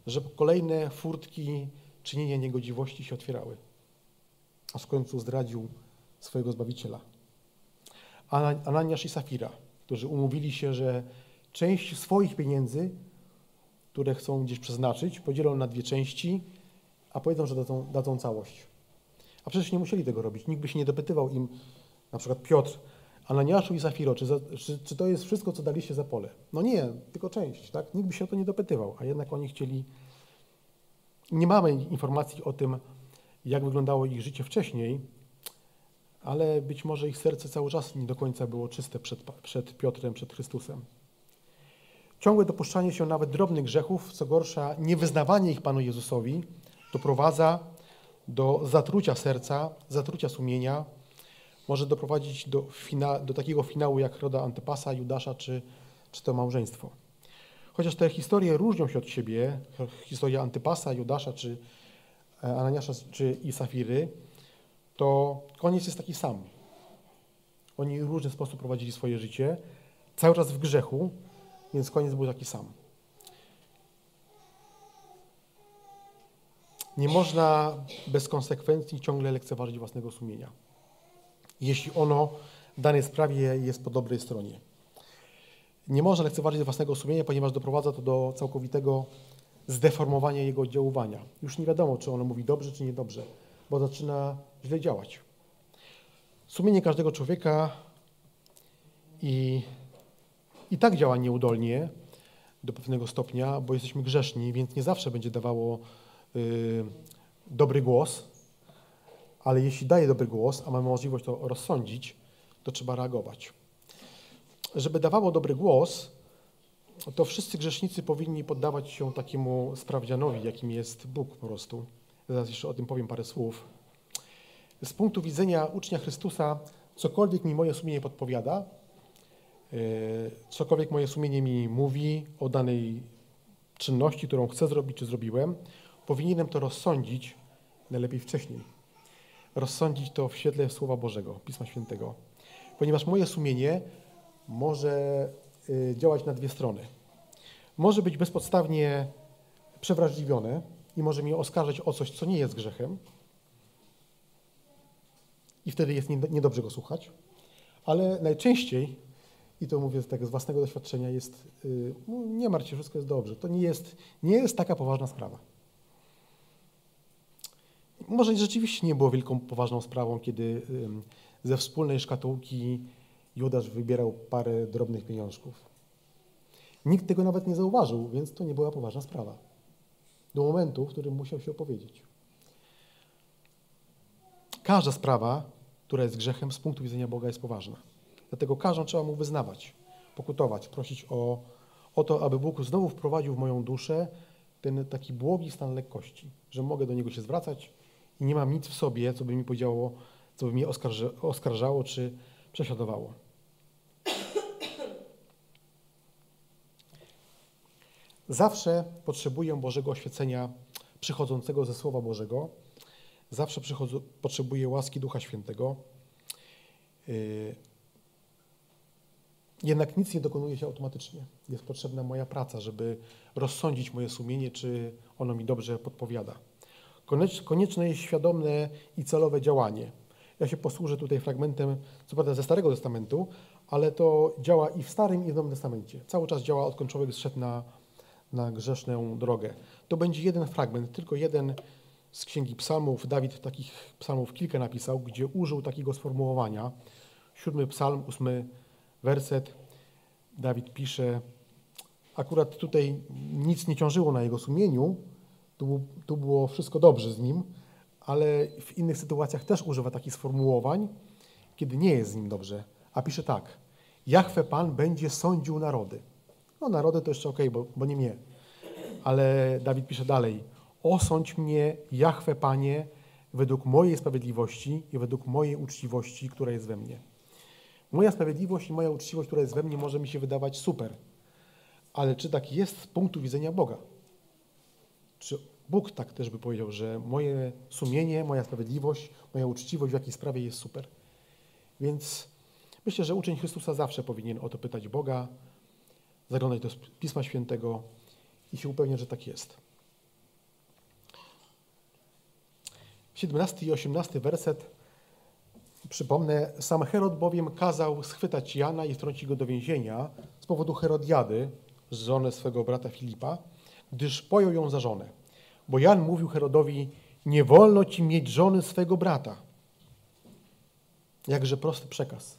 że kolejne furtki czynienia niegodziwości się otwierały. Aż w końcu zdradził swojego Zbawiciela. Ananiasz i Safira, którzy umówili się, że część swoich pieniędzy, które chcą gdzieś przeznaczyć, podzielą na dwie części, a powiedzą, że dadzą, dadzą całość. A przecież nie musieli tego robić. Nikt by się nie dopytywał im, na przykład Piotr, Ananiaszu i Safiro, czy, za, czy, czy, to jest wszystko, co daliście za pole? No nie, tylko część, tak? Nikt by się o to nie dopytywał, a jednak oni chcieli. Nie mamy informacji o tym, jak wyglądało ich życie wcześniej, ale być może ich serce cały czas nie do końca było czyste przed, przed Piotrem, przed Chrystusem. Ciągłe dopuszczanie się nawet drobnych grzechów, co gorsza, niewyznawanie ich Panu Jezusowi, doprowadza do zatrucia serca, zatrucia sumienia, może doprowadzić do, fina, do takiego finału jak roda Antepasa, Judasza czy, czy to małżeństwo. Chociaż te historie różnią się od siebie, historia Antypasa, Judasza czy e, Ananiasza czy i Safiry, to koniec jest taki sam. Oni w różny sposób prowadzili swoje życie, cały czas w grzechu, więc koniec był taki sam. Nie można bez konsekwencji ciągle lekceważyć własnego sumienia, jeśli ono w danej sprawie jest po dobrej stronie. Nie można lekceważyć własnego sumienia, ponieważ doprowadza to do całkowitego zdeformowania jego oddziaływania. Już nie wiadomo, czy ono mówi dobrze, czy niedobrze, bo zaczyna źle działać. Sumienie każdego człowieka i, i tak działa nieudolnie do pewnego stopnia, bo jesteśmy grzeszni, więc nie zawsze będzie dawało dobry głos, ale jeśli daje dobry głos, a mamy możliwość to rozsądzić, to trzeba reagować. Żeby dawało dobry głos, to wszyscy grzesznicy powinni poddawać się takiemu sprawdzianowi, jakim jest Bóg po prostu. Zaraz jeszcze o tym powiem parę słów. Z punktu widzenia ucznia Chrystusa, cokolwiek mi moje sumienie podpowiada, y, cokolwiek moje sumienie mi mówi o danej czynności, którą chcę zrobić czy zrobiłem, powinienem to rozsądzić najlepiej wcześniej. rozsądzić to w świetle Słowa Bożego, Pisma Świętego. Ponieważ moje sumienie może y, działać na dwie strony. Może być bezpodstawnie przewrażliwione i może mnie oskarżać o coś, co nie jest grzechem. I wtedy jest niedobrze go słuchać. Ale najczęściej, i to mówię tak z własnego doświadczenia, jest y, no, nie martw się, wszystko jest dobrze. To nie jest, nie jest taka poważna sprawa. Może rzeczywiście nie było wielką, poważną sprawą, kiedy ze wspólnej szkatułki Judasz wybierał parę drobnych pieniążków. Nikt tego nawet nie zauważył, więc to nie była poważna sprawa. Do momentu, w którym musiał się opowiedzieć. Każda sprawa, która jest grzechem z punktu widzenia Boga jest poważna. Dlatego każdą trzeba mu wyznawać, pokutować, prosić o, o to, aby Bóg znowu wprowadził w moją duszę ten taki błogi stan lekkości, że mogę do Niego się zwracać i nie mam nic w sobie, co by mi powiedziało, co by mnie oskarżało czy prześladowało. Zawsze potrzebuję Bożego oświecenia przychodzącego ze Słowa Bożego. Zawsze potrzebuję łaski Ducha Świętego. Yy, jednak nic nie dokonuje się automatycznie. Jest potrzebna moja praca, żeby rozsądzić moje sumienie, czy ono mi dobrze podpowiada. Konieczne jest świadome i celowe działanie. Ja się posłużę tutaj fragmentem, co prawda ze Starego Testamentu, ale to działa i w Starym, i w Nowym Testamencie. Cały czas działa, odkąd człowiek zszedł na, na grzeszną drogę. To będzie jeden fragment, tylko jeden z Księgi Psalmów. Dawid takich psalmów kilka napisał, gdzie użył takiego sformułowania. Siódmy psalm, ósmy werset. Dawid pisze, akurat tutaj nic nie ciążyło na jego sumieniu, tu, tu było wszystko dobrze z nim, ale w innych sytuacjach też używa takich sformułowań, kiedy nie jest z nim dobrze. A pisze tak, Jachwę Pan będzie sądził narody. No narody to jeszcze okay, bo, bo nie mnie. Ale Dawid pisze dalej, osądź mnie, Jachwę Panie, według mojej sprawiedliwości i według mojej uczciwości, która jest we mnie. Moja sprawiedliwość i moja uczciwość, która jest we mnie, może mi się wydawać super. Ale czy tak jest z punktu widzenia Boga? Czy Bóg tak też by powiedział, że moje sumienie, moja sprawiedliwość, moja uczciwość w jakiej sprawie jest super? Więc myślę, że uczeń Chrystusa zawsze powinien o to pytać Boga, zaglądać do Pisma Świętego i się upewniać, że tak jest. 17 i 18 werset. Przypomnę, sam Herod bowiem kazał schwytać Jana i wtrącić go do więzienia z powodu Herodiady, żony swego brata Filipa, gdyż pojął ją za żonę. Bo Jan mówił Herodowi, nie wolno ci mieć żony swego brata. Jakże prosty przekaz.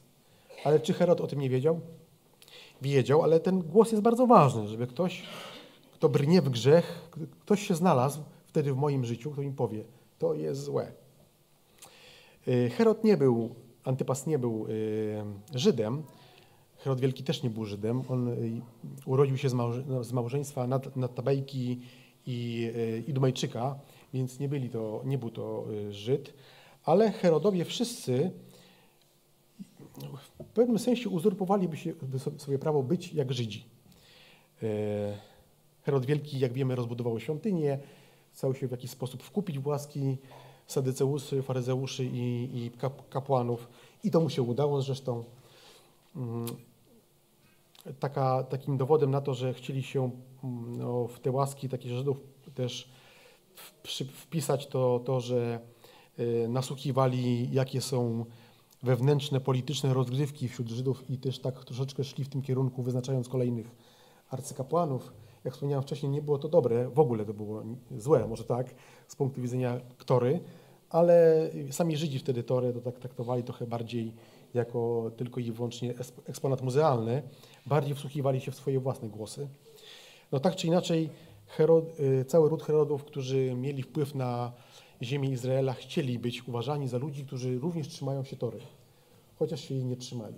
Ale czy Herod o tym nie wiedział? Wiedział, ale ten głos jest bardzo ważny, żeby ktoś, kto brnie w grzech, ktoś się znalazł wtedy w moim życiu, kto mi powie, to jest złe. Y, Herod nie był, Antypas nie był y, Żydem, Herod Wielki też nie był Żydem. On y, urodził się z, małżeństwa Natabejki i, i Dumajczyka, więc nie, byli to, nie był to Żyd. Ale Herodowie wszyscy w pewnym sensie uzurpowaliby się, sobie prawo być jak Żydzi. Herod Wielki, jak wiemy, rozbudował świątynię, chciał się w jakiś sposób wkupić w łaski sadyceuszy, faryzeuszy i, i kapłanów. I to mu się udało zresztą. Taka, takim dowodem na to, że chcieli się mm, no, w te łaski takich Żydów też wpisać to, to że y, nasłuchiwali, jakie są wewnętrzne, polityczne rozgrywki wśród Żydów i też tak troszeczkę szli w tym kierunku, wyznaczając kolejnych arcykapłanów. Jak wspomniałem wcześniej, nie było to dobre, w ogóle to było złe, może tak, z punktu widzenia Tory, ale sami Żydzi wtedy Torę to tak traktowali trochę bardziej jako tylko i wyłącznie eksponat muzealny, bardziej wsłuchiwali się w swoje własne głosy. No tak czy inaczej, Herod, y, cały ród Herodów, którzy mieli wpływ na ziemię Izraela, chcieli być uważani za ludzi, którzy również trzymają się Tory, chociaż się jej nie trzymali.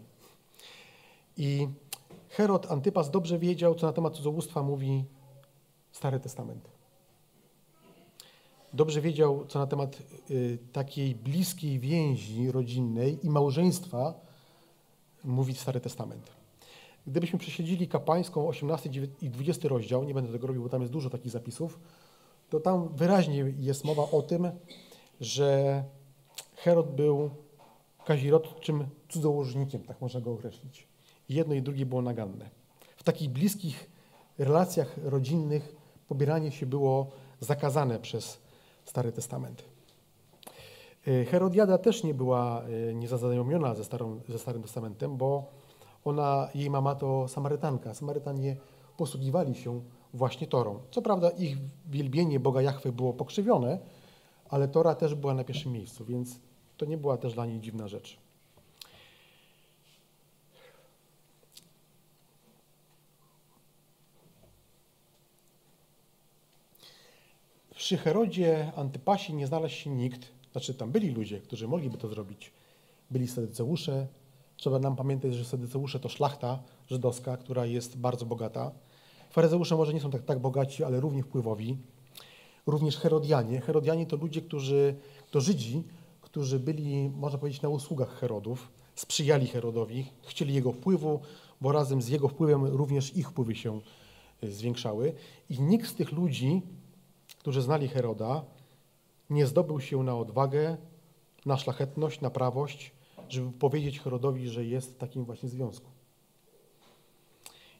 I Herod Antypas dobrze wiedział, co na temat cudzołóstwa mówi Stary Testament. Dobrze wiedział, co na temat y, takiej bliskiej więzi rodzinnej i małżeństwa mówi Stary Testament. Gdybyśmy prześledzili kapłańską 18 i 20 rozdział, nie będę tego robił, bo tam jest dużo takich zapisów, to tam wyraźnie jest mowa o tym, że Herod był kazirodczym cudzołożnikiem, tak można go określić. Jedno i drugie było naganne. W takich bliskich relacjach rodzinnych pobieranie się było zakazane przez Stary Testament. E, Herodiada też nie była e, niezaznajomiona ze, ze Starym Testamentem, bo ona, jej mama to Samarytanka. Samarytanie posługiwali się właśnie Torą. Co prawda ich wielbienie Boga Jachwy było pokrzywione, ale Tora też była na pierwszym miejscu, więc to nie była też dla niej dziwna rzecz. Przy Herodzie Antypasie nie znalazł się nikt, znaczy tam byli ludzie, którzy mogliby to zrobić. Byli Sadyceusze. Trzeba nam pamiętać, że Sadyceusze to szlachta żydowska, która jest bardzo bogata. Faryzeusze może nie są tak, tak bogaci, ale równie wpływowi. Również Herodianie. Herodianie to ludzie, którzy, to Żydzi, którzy byli, można powiedzieć, na usługach Herodów, sprzyjali Herodowi, chcieli jego wpływu, bo razem z jego wpływem również ich wpływy się y, zwiększały. I nikt z tych ludzi, którzy znali Heroda, nie zdobył się na odwagę, na szlachetność, na prawość, żeby powiedzieć Herodowi, że jest w takim właśnie związku.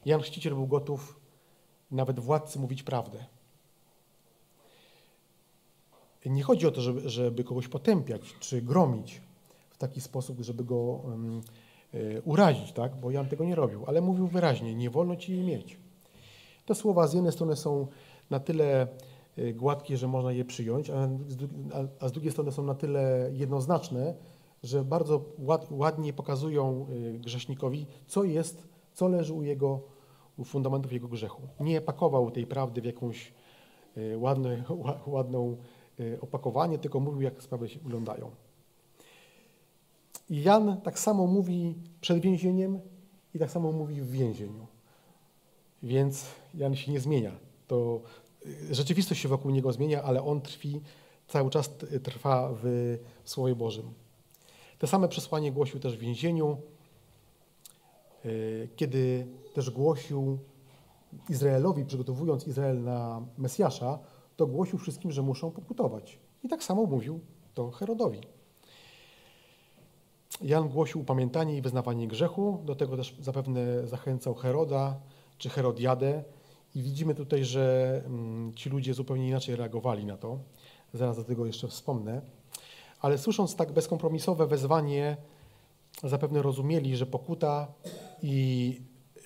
Jan Chrzciciel był gotów nawet władcy mówić prawdę. Nie chodzi o to, żeby, żeby kogoś potępiać czy gromić w taki sposób, żeby go um, urazić, tak? bo Jan tego nie robił, ale mówił wyraźnie, nie wolno ci jej mieć. Te słowa z jednej strony są na tyle gładkie, że można je przyjąć, a, a z drugiej strony są na tyle jednoznaczne, że bardzo ład, ładnie pokazują e, grzesznikowi, co jest, co leży u jego u fundamentów jego grzechu. Nie pakował tej prawdy w jakąś ładne, ładną Y, opakowanie, tylko mówił, jak sprawy się wyglądają. I Jan tak samo mówi przed więzieniem i tak samo mówi w więzieniu. Więc Jan się nie zmienia. To y, rzeczywistość się wokół niego zmienia, ale on trwi, cały czas trwa w Słowie Bożym. Te same przesłanie głosił też w więzieniu, y, kiedy też głosił Izraelowi, przygotowując Izrael na Mesjasza, to głosił wszystkim, że muszą pokutować. I tak samo mówił to Herodowi. Jan głosił upamiętanie i wyznawanie grzechu, do tego też zapewne zachęcał Heroda czy Herodiadę i widzimy tutaj, że mm, ci ludzie zupełnie inaczej reagowali na to. Zaraz do tego jeszcze wspomnę. Ale słysząc tak bezkompromisowe wezwanie, zapewne rozumieli, że pokuta i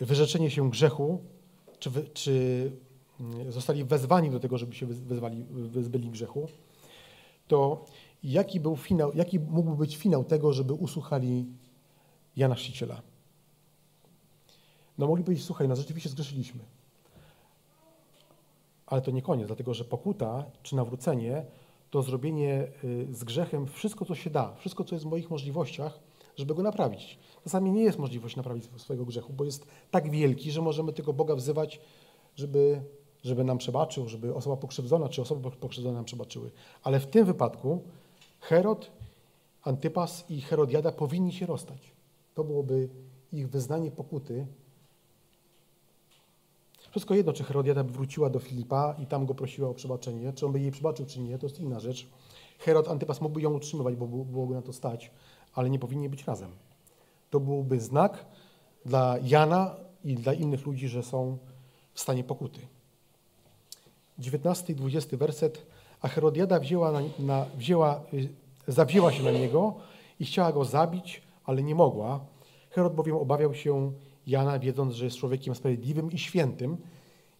wyrzeczenie się grzechu, czy, czy zostali wezwani do tego, żeby się wyzwali, wyzbyli grzechu, to jaki, był finał, jaki mógł być finał tego, żeby usłuchali Jana Chrzciciela? No mogli powiedzieć, słuchaj, no rzeczywiście zgrzeszyliśmy. Ale to nie koniec, dlatego że pokuta czy nawrócenie to zrobienie y, z grzechem wszystko, co się da, wszystko, co jest w moich możliwościach, żeby go naprawić. Czasami nie jest możliwość naprawić swojego grzechu, bo jest tak wielki, że możemy tego Boga wzywać, żeby żeby nam przebaczył, żeby osoba pokrzywdzona czy osoby pokrzywdzone nam przebaczyły. Ale w tym wypadku Herod, Antypas i Herodiada powinni się rozstać. To byłoby ich wyznanie pokuty. Wszystko jedno, czy Herodiada wróciła do Filipa i tam go prosiła o przebaczenie, czy on by jej przebaczył, czy nie, to jest inna rzecz. Herod Antypas mógłby ją utrzymywać, bo byłoby na to stać, ale nie powinni być razem. To byłby znak dla Jana i dla innych ludzi, że są w stanie pokuty. 19 i 20 werset. A Herodiada wzięła, na, na, wzięła, y, zawzięła się na niego i chciała go zabić, ale nie mogła. Herod bowiem obawiał się Jana, wiedząc, że jest człowiekiem sprawiedliwym i świętym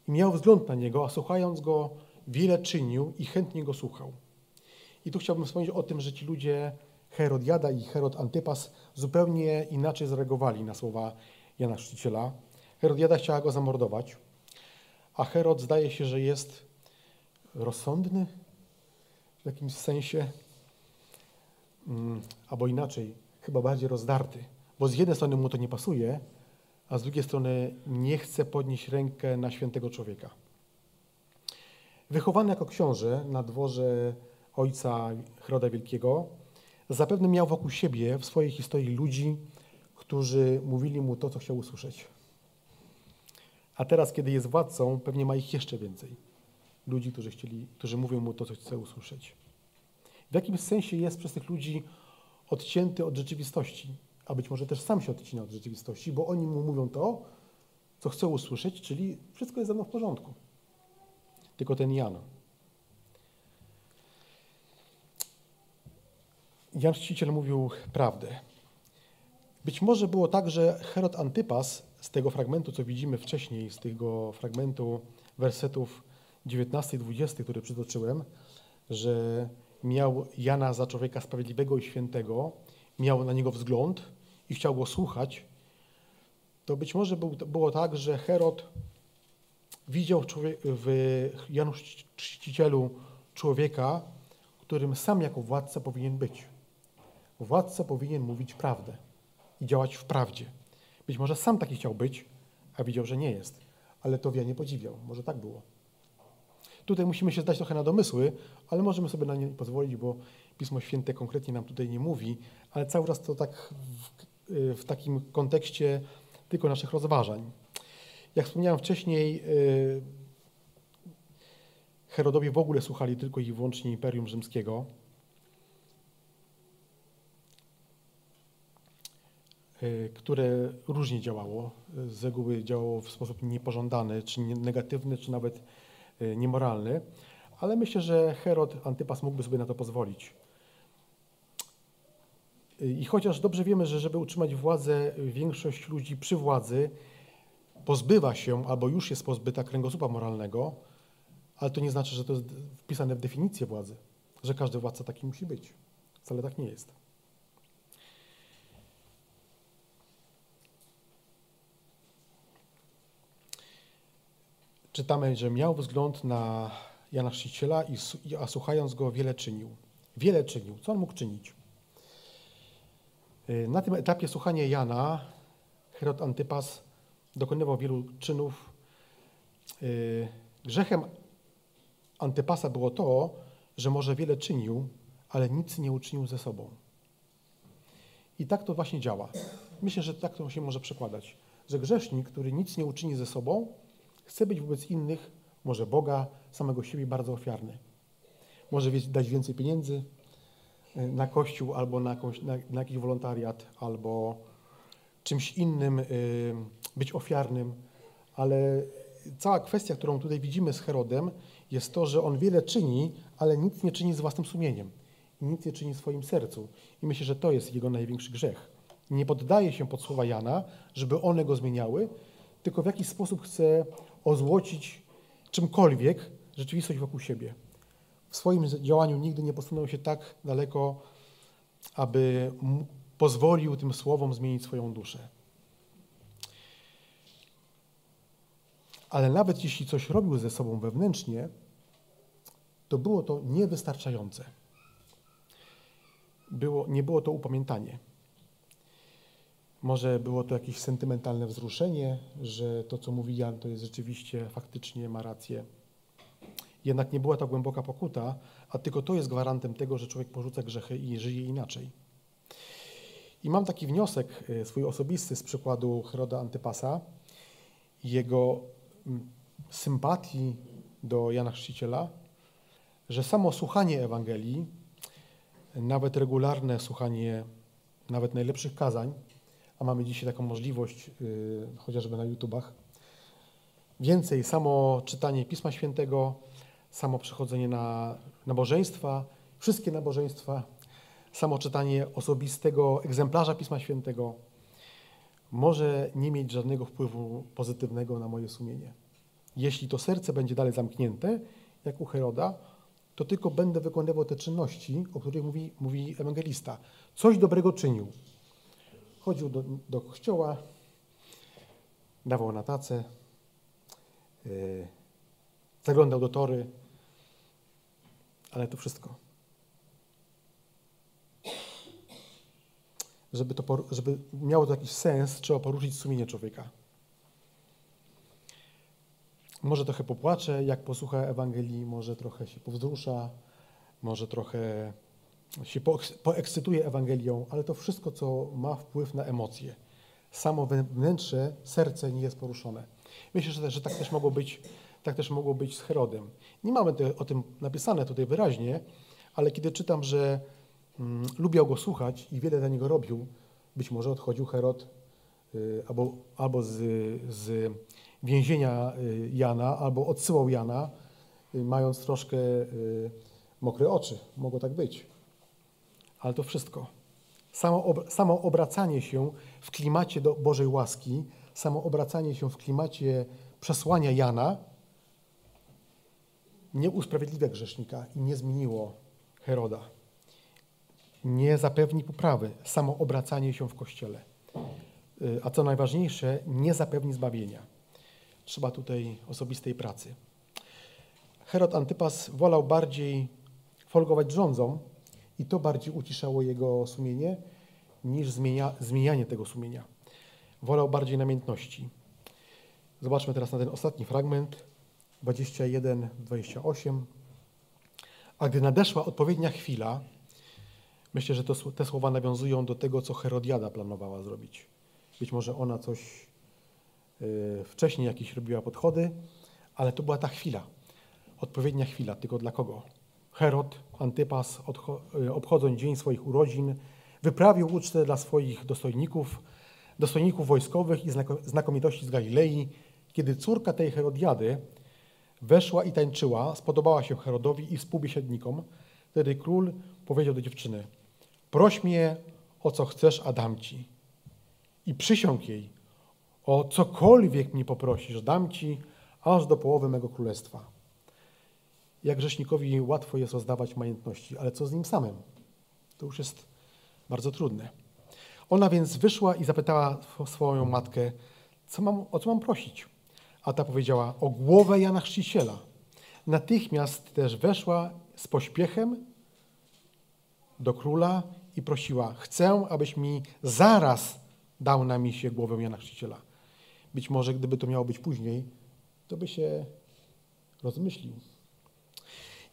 i miał wzgląd na niego, a słuchając go wiele czynił i chętnie go słuchał. I tu chciałbym wspomnieć o tym, że ci ludzie, Herodiada i Herod Antypas, zupełnie inaczej zareagowali na słowa Jana Chrzciciela. Herodiada chciała go zamordować, a Herod zdaje się, że jest rozsądny w jakimś sensie, mm, albo inaczej, chyba bardziej rozdarty, bo z jednej strony mu to nie pasuje, a z drugiej strony nie chce podnieść rękę na świętego człowieka. Wychowany jako książę na dworze ojca Heroda Wielkiego, zapewne miał wokół siebie w swojej historii ludzi, którzy mówili mu to, co chciał usłyszeć. A teraz, kiedy jest władcą, pewnie ma ich jeszcze więcej. Ludzi, którzy, chcieli, którzy mówią mu to, co chce usłyszeć. W jakimś sensie jest przez tych ludzi odcięty od rzeczywistości, a być może też sam się odcina od rzeczywistości, bo oni mu mówią to, co chce usłyszeć, czyli wszystko jest ze mną w porządku. Tylko ten Jan. Jan Chrzciciel mówił prawdę. Być może było tak, że Herod Antypas z tego fragmentu, co widzimy wcześniej, z tego fragmentu wersetów 19 i 20, który przytoczyłem, że miał Jana za człowieka sprawiedliwego i świętego, miał na niego wzgląd i chciał go słuchać, to być może było tak, że Herod widział w Janu Chrzcicielu człowieka, którym sam jako władca powinien być. Władca powinien mówić prawdę i działać w prawdzie. Być może sam taki chciał być, a widział, że nie jest. Ale to wie nie podziwiał. Może tak było. Tutaj musimy się zdać trochę na domysły, ale możemy sobie na nie pozwolić, bo Pismo Święte konkretnie nam tutaj nie mówi, ale cały czas to tak w, w takim kontekście tylko naszych rozważań. Jak wspomniałem wcześniej, y, Herodowie w ogóle słuchali tylko i wyłącznie Imperium Rzymskiego. Y, które różnie działało. Z reguły działało w sposób niepożądany, czy negatywny, czy nawet y, niemoralny, ale myślę, że Herod Antypas mógłby sobie na to pozwolić. I chociaż dobrze wiemy, że żeby utrzymać władzę, większość ludzi przy władzy pozbywa się albo już jest pozbyta kręgosłupa moralnego, ale to nie znaczy, że to jest wpisane w definicję władzy, że każdy władca taki musi być. Wcale tak nie jest. Czytamy, że miał wzgląd na Jana Chrzciciela, a słuchając go wiele czynił. Wiele czynił. Co on mógł czynić? Y, na tym etapie słuchania Jana Herod Antypas dokonywał wielu czynów. Y, grzechem Antypasa było to, że może wiele czynił, ale nic nie uczynił ze sobą. I tak to właśnie działa. Myślę, że tak to się może przekładać, że grzesznik, który nic nie uczyni ze sobą, chce być wobec innych, może Boga, samego siebie bardzo ofiarny. Może dać więcej pieniędzy, na kościół albo na, jakąś, na, na jakiś wolontariat, albo czymś innym y, być ofiarnym, ale cała kwestia, którą tutaj widzimy z Herodem, jest to, że on wiele czyni, ale nic nie czyni z własnym sumieniem i nic nie czyni w swoim sercu. I myślę, że to jest jego największy grzech. Nie poddaje się pod słowa Jana, żeby one go zmieniały, tylko w jakiś sposób chce ozłocić czymkolwiek rzeczywistość wokół siebie w swoim działaniu nigdy nie posunął się tak daleko, aby pozwolił tym słowom zmienić swoją duszę. Ale nawet jeśli coś robił ze sobą wewnętrznie, to było to niewystarczające. Było, nie było to upamiętanie. Może było to jakieś sentymentalne wzruszenie, że to, co mówi Jan, to jest rzeczywiście, faktycznie ma rację. Jednak nie była to głęboka pokuta, a tylko to jest gwarantem tego, że człowiek porzuca grzechy i żyje inaczej. I mam taki wniosek e, swój osobisty z przykładu Heroda Antypasa, jego mm, sympatii do Jana Chrzciciela, że samo słuchanie Ewangelii, nawet regularne słuchanie nawet najlepszych kazań, a mamy dzisiaj taką możliwość yy, chociażby na YouTubach, więcej samo czytanie Pisma Świętego, samo przychodzenie na nabożeństwa, wszystkie nabożeństwa, samo czytanie osobistego egzemplarza Pisma Świętego może nie mieć żadnego wpływu pozytywnego na moje sumienie. Jeśli to serce będzie dalej zamknięte, jak u Heroda, to tylko będę wykonywał te czynności, o których mówi, mówi ewangelista. Coś dobrego czynił. Chodził do, do kościoła, dawał na tacę, yy, zaglądał do tory, ale to wszystko. Żeby, to, żeby miało to jakiś sens, trzeba poruszyć sumienie człowieka. Może trochę popłacze, jak posłucha Ewangelii, może trochę się powzrusza, może trochę się poekscytuje Ewangelią, ale to wszystko, co ma wpływ na emocje. Samo wnętrze, serce nie jest poruszone. Myślę, że, że tak też mogło być tak też mogło być z Herodem. Nie mamy te, o tym napisane tutaj wyraźnie, ale kiedy czytam, że mm, lubiał go słuchać i wiele dla niego robił. Być może odchodził Herod y, albo, albo z, z więzienia y, Jana, albo odsyłał Jana, y, mając troszkę y, mokre oczy. Mogło tak być. Ale to wszystko. Samo, ob, samo obracanie się w klimacie do Bożej łaski, samo obracanie się w klimacie przesłania Jana nie usprawiedliwia grzesznika i nie zmieniło Heroda. Nie zapewni poprawy samo obracanie się w Kościele. Y, a co najważniejsze, nie zapewni zbawienia. Trzeba tutaj osobistej pracy. Herod Antypas wolał bardziej folgować rządzą i to bardziej uciszało jego sumienie niż zmienia, zmienianie tego sumienia. Wolał bardziej namiętności. Zobaczmy teraz na ten ostatni fragment, 21-28. A gdy nadeszła odpowiednia chwila, myślę, że to, te słowa nawiązują do tego, co Herodiada planowała zrobić. Być może ona coś yy, wcześniej jakieś robiła podchody, ale to była ta chwila, odpowiednia chwila. Tylko dla kogo? Herod, Antypas, y, obchodząc dzień swoich urodzin, wyprawił ucztę dla swoich dostojników, dostojników wojskowych i znakomitości z Galilei, kiedy córka tej Herodiady weszła i tańczyła, spodobała się Herodowi i współbiesiadnikom, wtedy król powiedział do dziewczyny, proś mnie o co chcesz, a dam ci. I przysiąg jej, o cokolwiek mnie poprosisz, dam ci aż do połowy mego królestwa. Jak grzesznikowi łatwo jest rozdawać majątności, ale co z nim samym? To już jest bardzo trudne. Ona więc wyszła i zapytała swoją matkę, co mam, o co mam prosić. A ta powiedziała, o głowę Jana Chrzciciela. Natychmiast też weszła z pośpiechem do króla i prosiła, chcę, abyś mi zaraz dał na misie głowę Jana Chrzciciela. Być może gdyby to miało być później, to by się rozmyślił.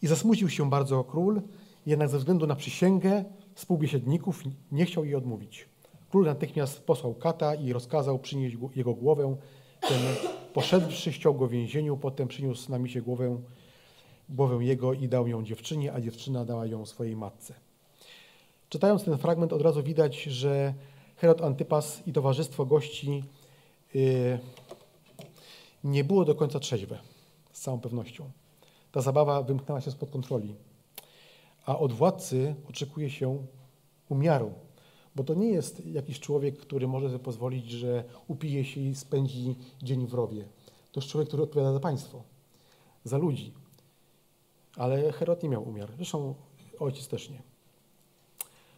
I zasmucił się bardzo król, jednak ze względu na przysięgę współbiesiadników nie chciał jej odmówić. Król natychmiast posłał kata i rozkazał przynieść jego głowę. Ten poszedłszy ściął go w więzieniu, potem przyniósł na misie głowę, głowę jego i dał ją dziewczynie, a dziewczyna dała ją swojej matce. Czytając ten fragment od razu widać, że Herod Antypas i towarzystwo gości yy, nie było do końca trzeźwe, z całą pewnością. Ta zabawa wymknęła się spod kontroli a od władcy oczekuje się umiaru. Bo to nie jest jakiś człowiek, który może sobie pozwolić, że upije się i spędzi dzień w rowie. To jest człowiek, który odpowiada za państwo, za ludzi. Ale Herod nie miał umiar. Zresztą ojciec też nie.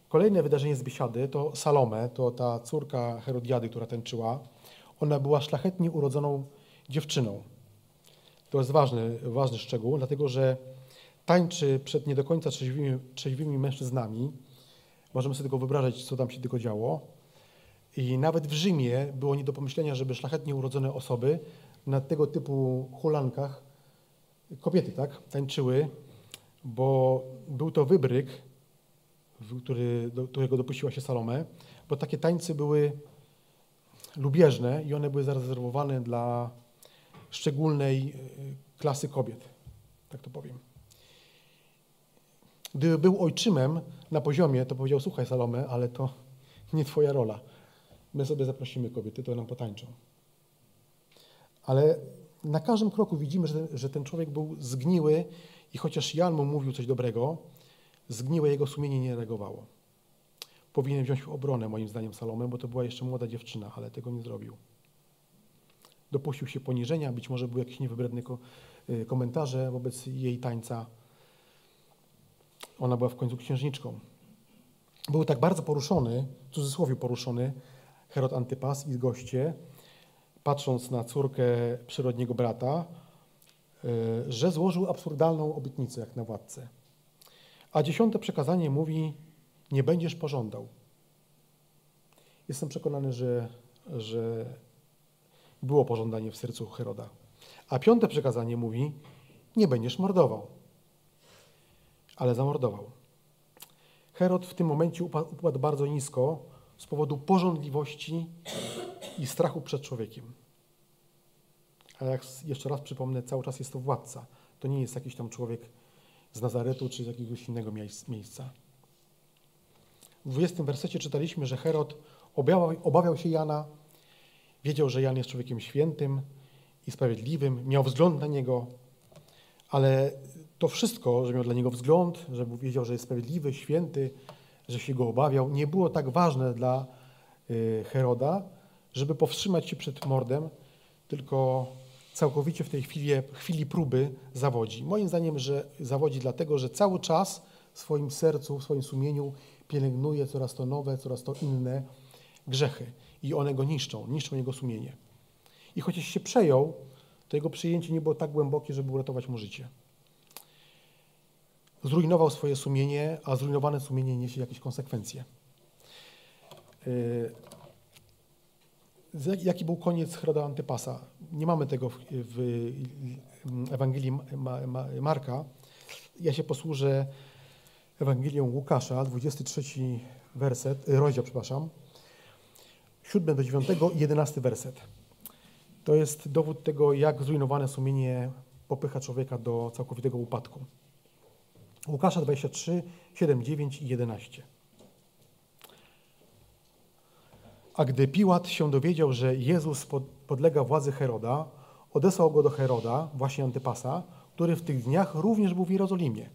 Kolejne wydarzenie z biesiady to Salome, to ta córka Herodiady, która tańczyła. Ona była szlachetnie urodzoną dziewczyną. To jest ważny, ważny szczegół, dlatego że tańczy przed nie do końca trzeźwymi, trzeźwymi mężczyznami. Możemy sobie tylko wyobrażać, co tam się tylko działo. I nawet w Rzymie było nie do pomyślenia, żeby szlachetnie urodzone osoby na tego typu hulankach, kobiety, tak, tańczyły, bo był to wybryk, który, do którego dopuściła się Salome, bo takie tańce były lubieżne i one były zarezerwowane dla szczególnej e, klasy kobiet, tak to powiem. Gdyby był ojczymem na poziomie, to powiedział, słuchaj Salome, ale to nie twoja rola. My sobie zaprosimy kobiety, to nam potańczą. Ale na każdym kroku widzimy, że, że ten człowiek był zgniły i chociaż Jan mu mówił coś dobrego, zgniłe jego sumienie nie reagowało. Powinien wziąć obronę, moim zdaniem, Salome, bo to była jeszcze młoda dziewczyna, ale tego nie zrobił. Dopuścił się poniżenia, być może były jakieś niewybredne y, komentarze wobec jej tańca, ona była w końcu księżniczką. Był tak bardzo poruszony, w cudzysłowie poruszony, Herod Antypas i goście, patrząc na córkę przyrodniego brata, e, że złożył absurdalną obietnicę jak na władcę. A dziesiąte przekazanie mówi, nie będziesz pożądał. Jestem przekonany, że, że było pożądanie w sercu Heroda. A piąte przekazanie mówi, nie będziesz mordował ale zamordował. Herod w tym momencie upadł bardzo nisko z powodu porządliwości i strachu przed człowiekiem. Ale jak jeszcze raz przypomnę, cały czas jest to władca. To nie jest jakiś tam człowiek z Nazaretu czy z jakiegoś innego miejsca. W 20 wersecie czytaliśmy, że Herod obawiał, obawiał się Jana, wiedział, że Jan jest człowiekiem świętym i sprawiedliwym, miał wzgląd na niego, ale to wszystko, że miał dla niego wzgląd, że wiedział, że jest sprawiedliwy, święty, że się go obawiał, nie było tak ważne dla y, Heroda, żeby powstrzymać się przed mordem, tylko całkowicie w tej chwili, chwili próby zawodzi. Moim zdaniem, że zawodzi dlatego, że cały czas w swoim sercu, w swoim sumieniu pielęgnuje coraz to nowe, coraz to inne grzechy i one go niszczą, niszczą jego sumienie. I chociaż się przejął, to jego przyjęcie nie było tak głębokie, żeby uratować mu życie. Zrujnował swoje sumienie, a zrujnowane sumienie niesie jakieś konsekwencje. Y, jaki był koniec Heroda Antypasa? Nie mamy tego w, w Ewangelii Marka. Ja się posłużę Ewangelią Łukasza, 23 werset, y, rozdział, przepraszam, 7 do 9 i 11 werset. To jest dowód tego, jak zrujnowane sumienie popycha człowieka do całkowitego upadku. Łukasza 23, 7, 9 i 11. A gdy Piłat się dowiedział, że Jezus podlega władzy Heroda, odesłał go do Heroda, właśnie Antypasa, który w tych dniach również był w Jerozolimie.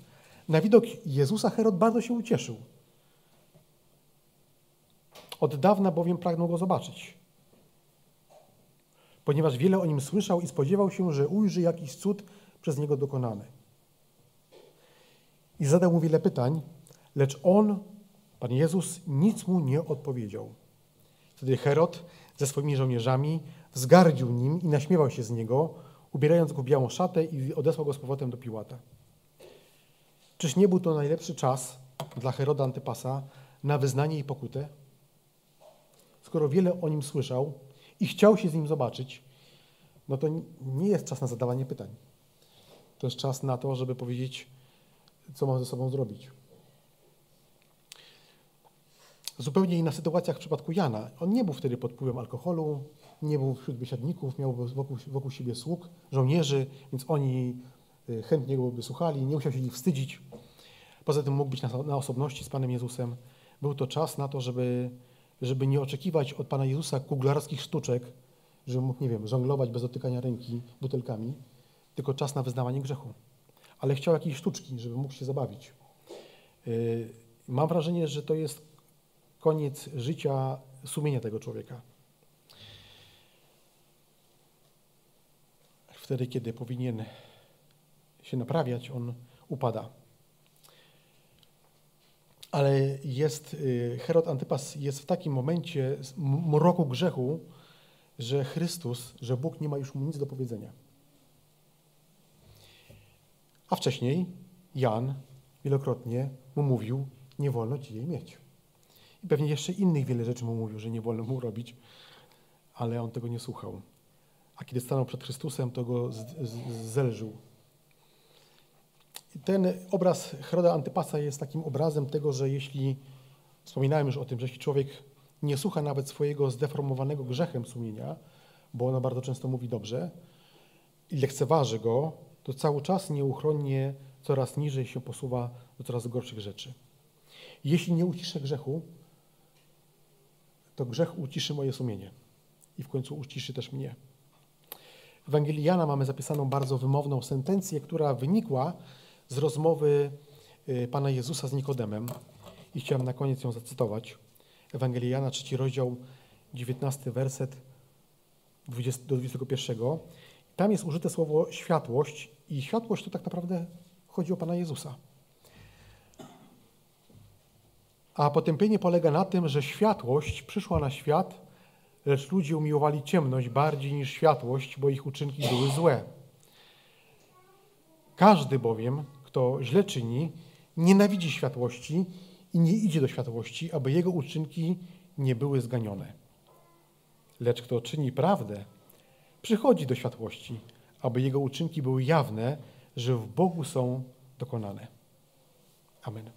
Na widok Jezusa Herod bardzo się ucieszył. Od dawna bowiem pragnął go zobaczyć, ponieważ wiele o nim słyszał i spodziewał się, że ujrzy jakiś cud przez niego dokonany. I zadał mu wiele pytań, lecz on, Pan Jezus, nic mu nie odpowiedział. Wtedy Herod ze swoimi żołnierzami wzgardził nim i naśmiewał się z niego, ubierając go w białą szatę i odesłał go z powrotem do Piłata. Czyż nie był to najlepszy czas dla Heroda Antypasa na wyznanie i pokutę? Skoro wiele o nim słyszał i chciał się z nim zobaczyć, no to nie jest czas na zadawanie pytań. To jest czas na to, żeby powiedzieć, co mam ze sobą zrobić. Zupełnie inna sytuacja w przypadku Jana. On nie był wtedy pod wpływem alkoholu, nie był wśród biesiadników, miał wokół, wokół siebie sług, żołnierzy, więc oni y, chętnie go by słuchali, nie musiał się ich wstydzić. Poza tym mógł być na, na osobności z Panem Jezusem. Był to czas na to, żeby, żeby nie oczekiwać od Pana Jezusa kuglarskich sztuczek, żeby mógł, nie wiem, żonglować bez dotykania ręki butelkami, tylko czas na wyznawanie grzechu. Ale chciał jakiejś sztuczki, żeby mógł się zabawić. Y, mam wrażenie, że to jest koniec życia sumienia tego człowieka. Wtedy, kiedy powinien się naprawiać, on upada. Ale jest, y, Herod Antypas jest w takim momencie mroku grzechu, że Chrystus, że Bóg nie ma już mu nic do powiedzenia. A wcześniej Jan wielokrotnie mu mówił, nie wolno ci jej mieć. I pewnie jeszcze innych wiele rzeczy mu mówił, że nie wolno mu robić, ale on tego nie słuchał. A kiedy stanął przed Chrystusem, to go zelżył. Ten obraz Heroda Antypasa jest takim obrazem tego, że jeśli, wspominałem już o tym, że jeśli człowiek nie słucha nawet swojego zdeformowanego grzechem sumienia, bo ono bardzo często mówi dobrze, i lekceważy go, to cały czas nieuchronnie coraz niżej się posuwa do coraz gorszych rzeczy. Jeśli nie uciszę grzechu, to grzech uciszy moje sumienie i w końcu uciszy też mnie. W Ewangelii Jana mamy zapisaną bardzo wymowną sentencję, która wynikła z rozmowy y, Pana Jezusa z Nikodemem i chciałem na koniec ją zacytować. Ewangelia Jana, trzeci rozdział, 19 werset 20, do 21. Tam jest użyte słowo światłość i światłość to tak naprawdę chodzi o Pana Jezusa. A potępienie polega na tym, że światłość przyszła na świat, lecz ludzie umiłowali ciemność bardziej niż światłość, bo ich uczynki były złe. Każdy bowiem, kto źle czyni, nienawidzi światłości i nie idzie do światłości, aby jego uczynki nie były zganione. Lecz kto czyni prawdę, przychodzi do światłości, aby jego uczynki były jawne, że w Bogu są dokonane. Amen.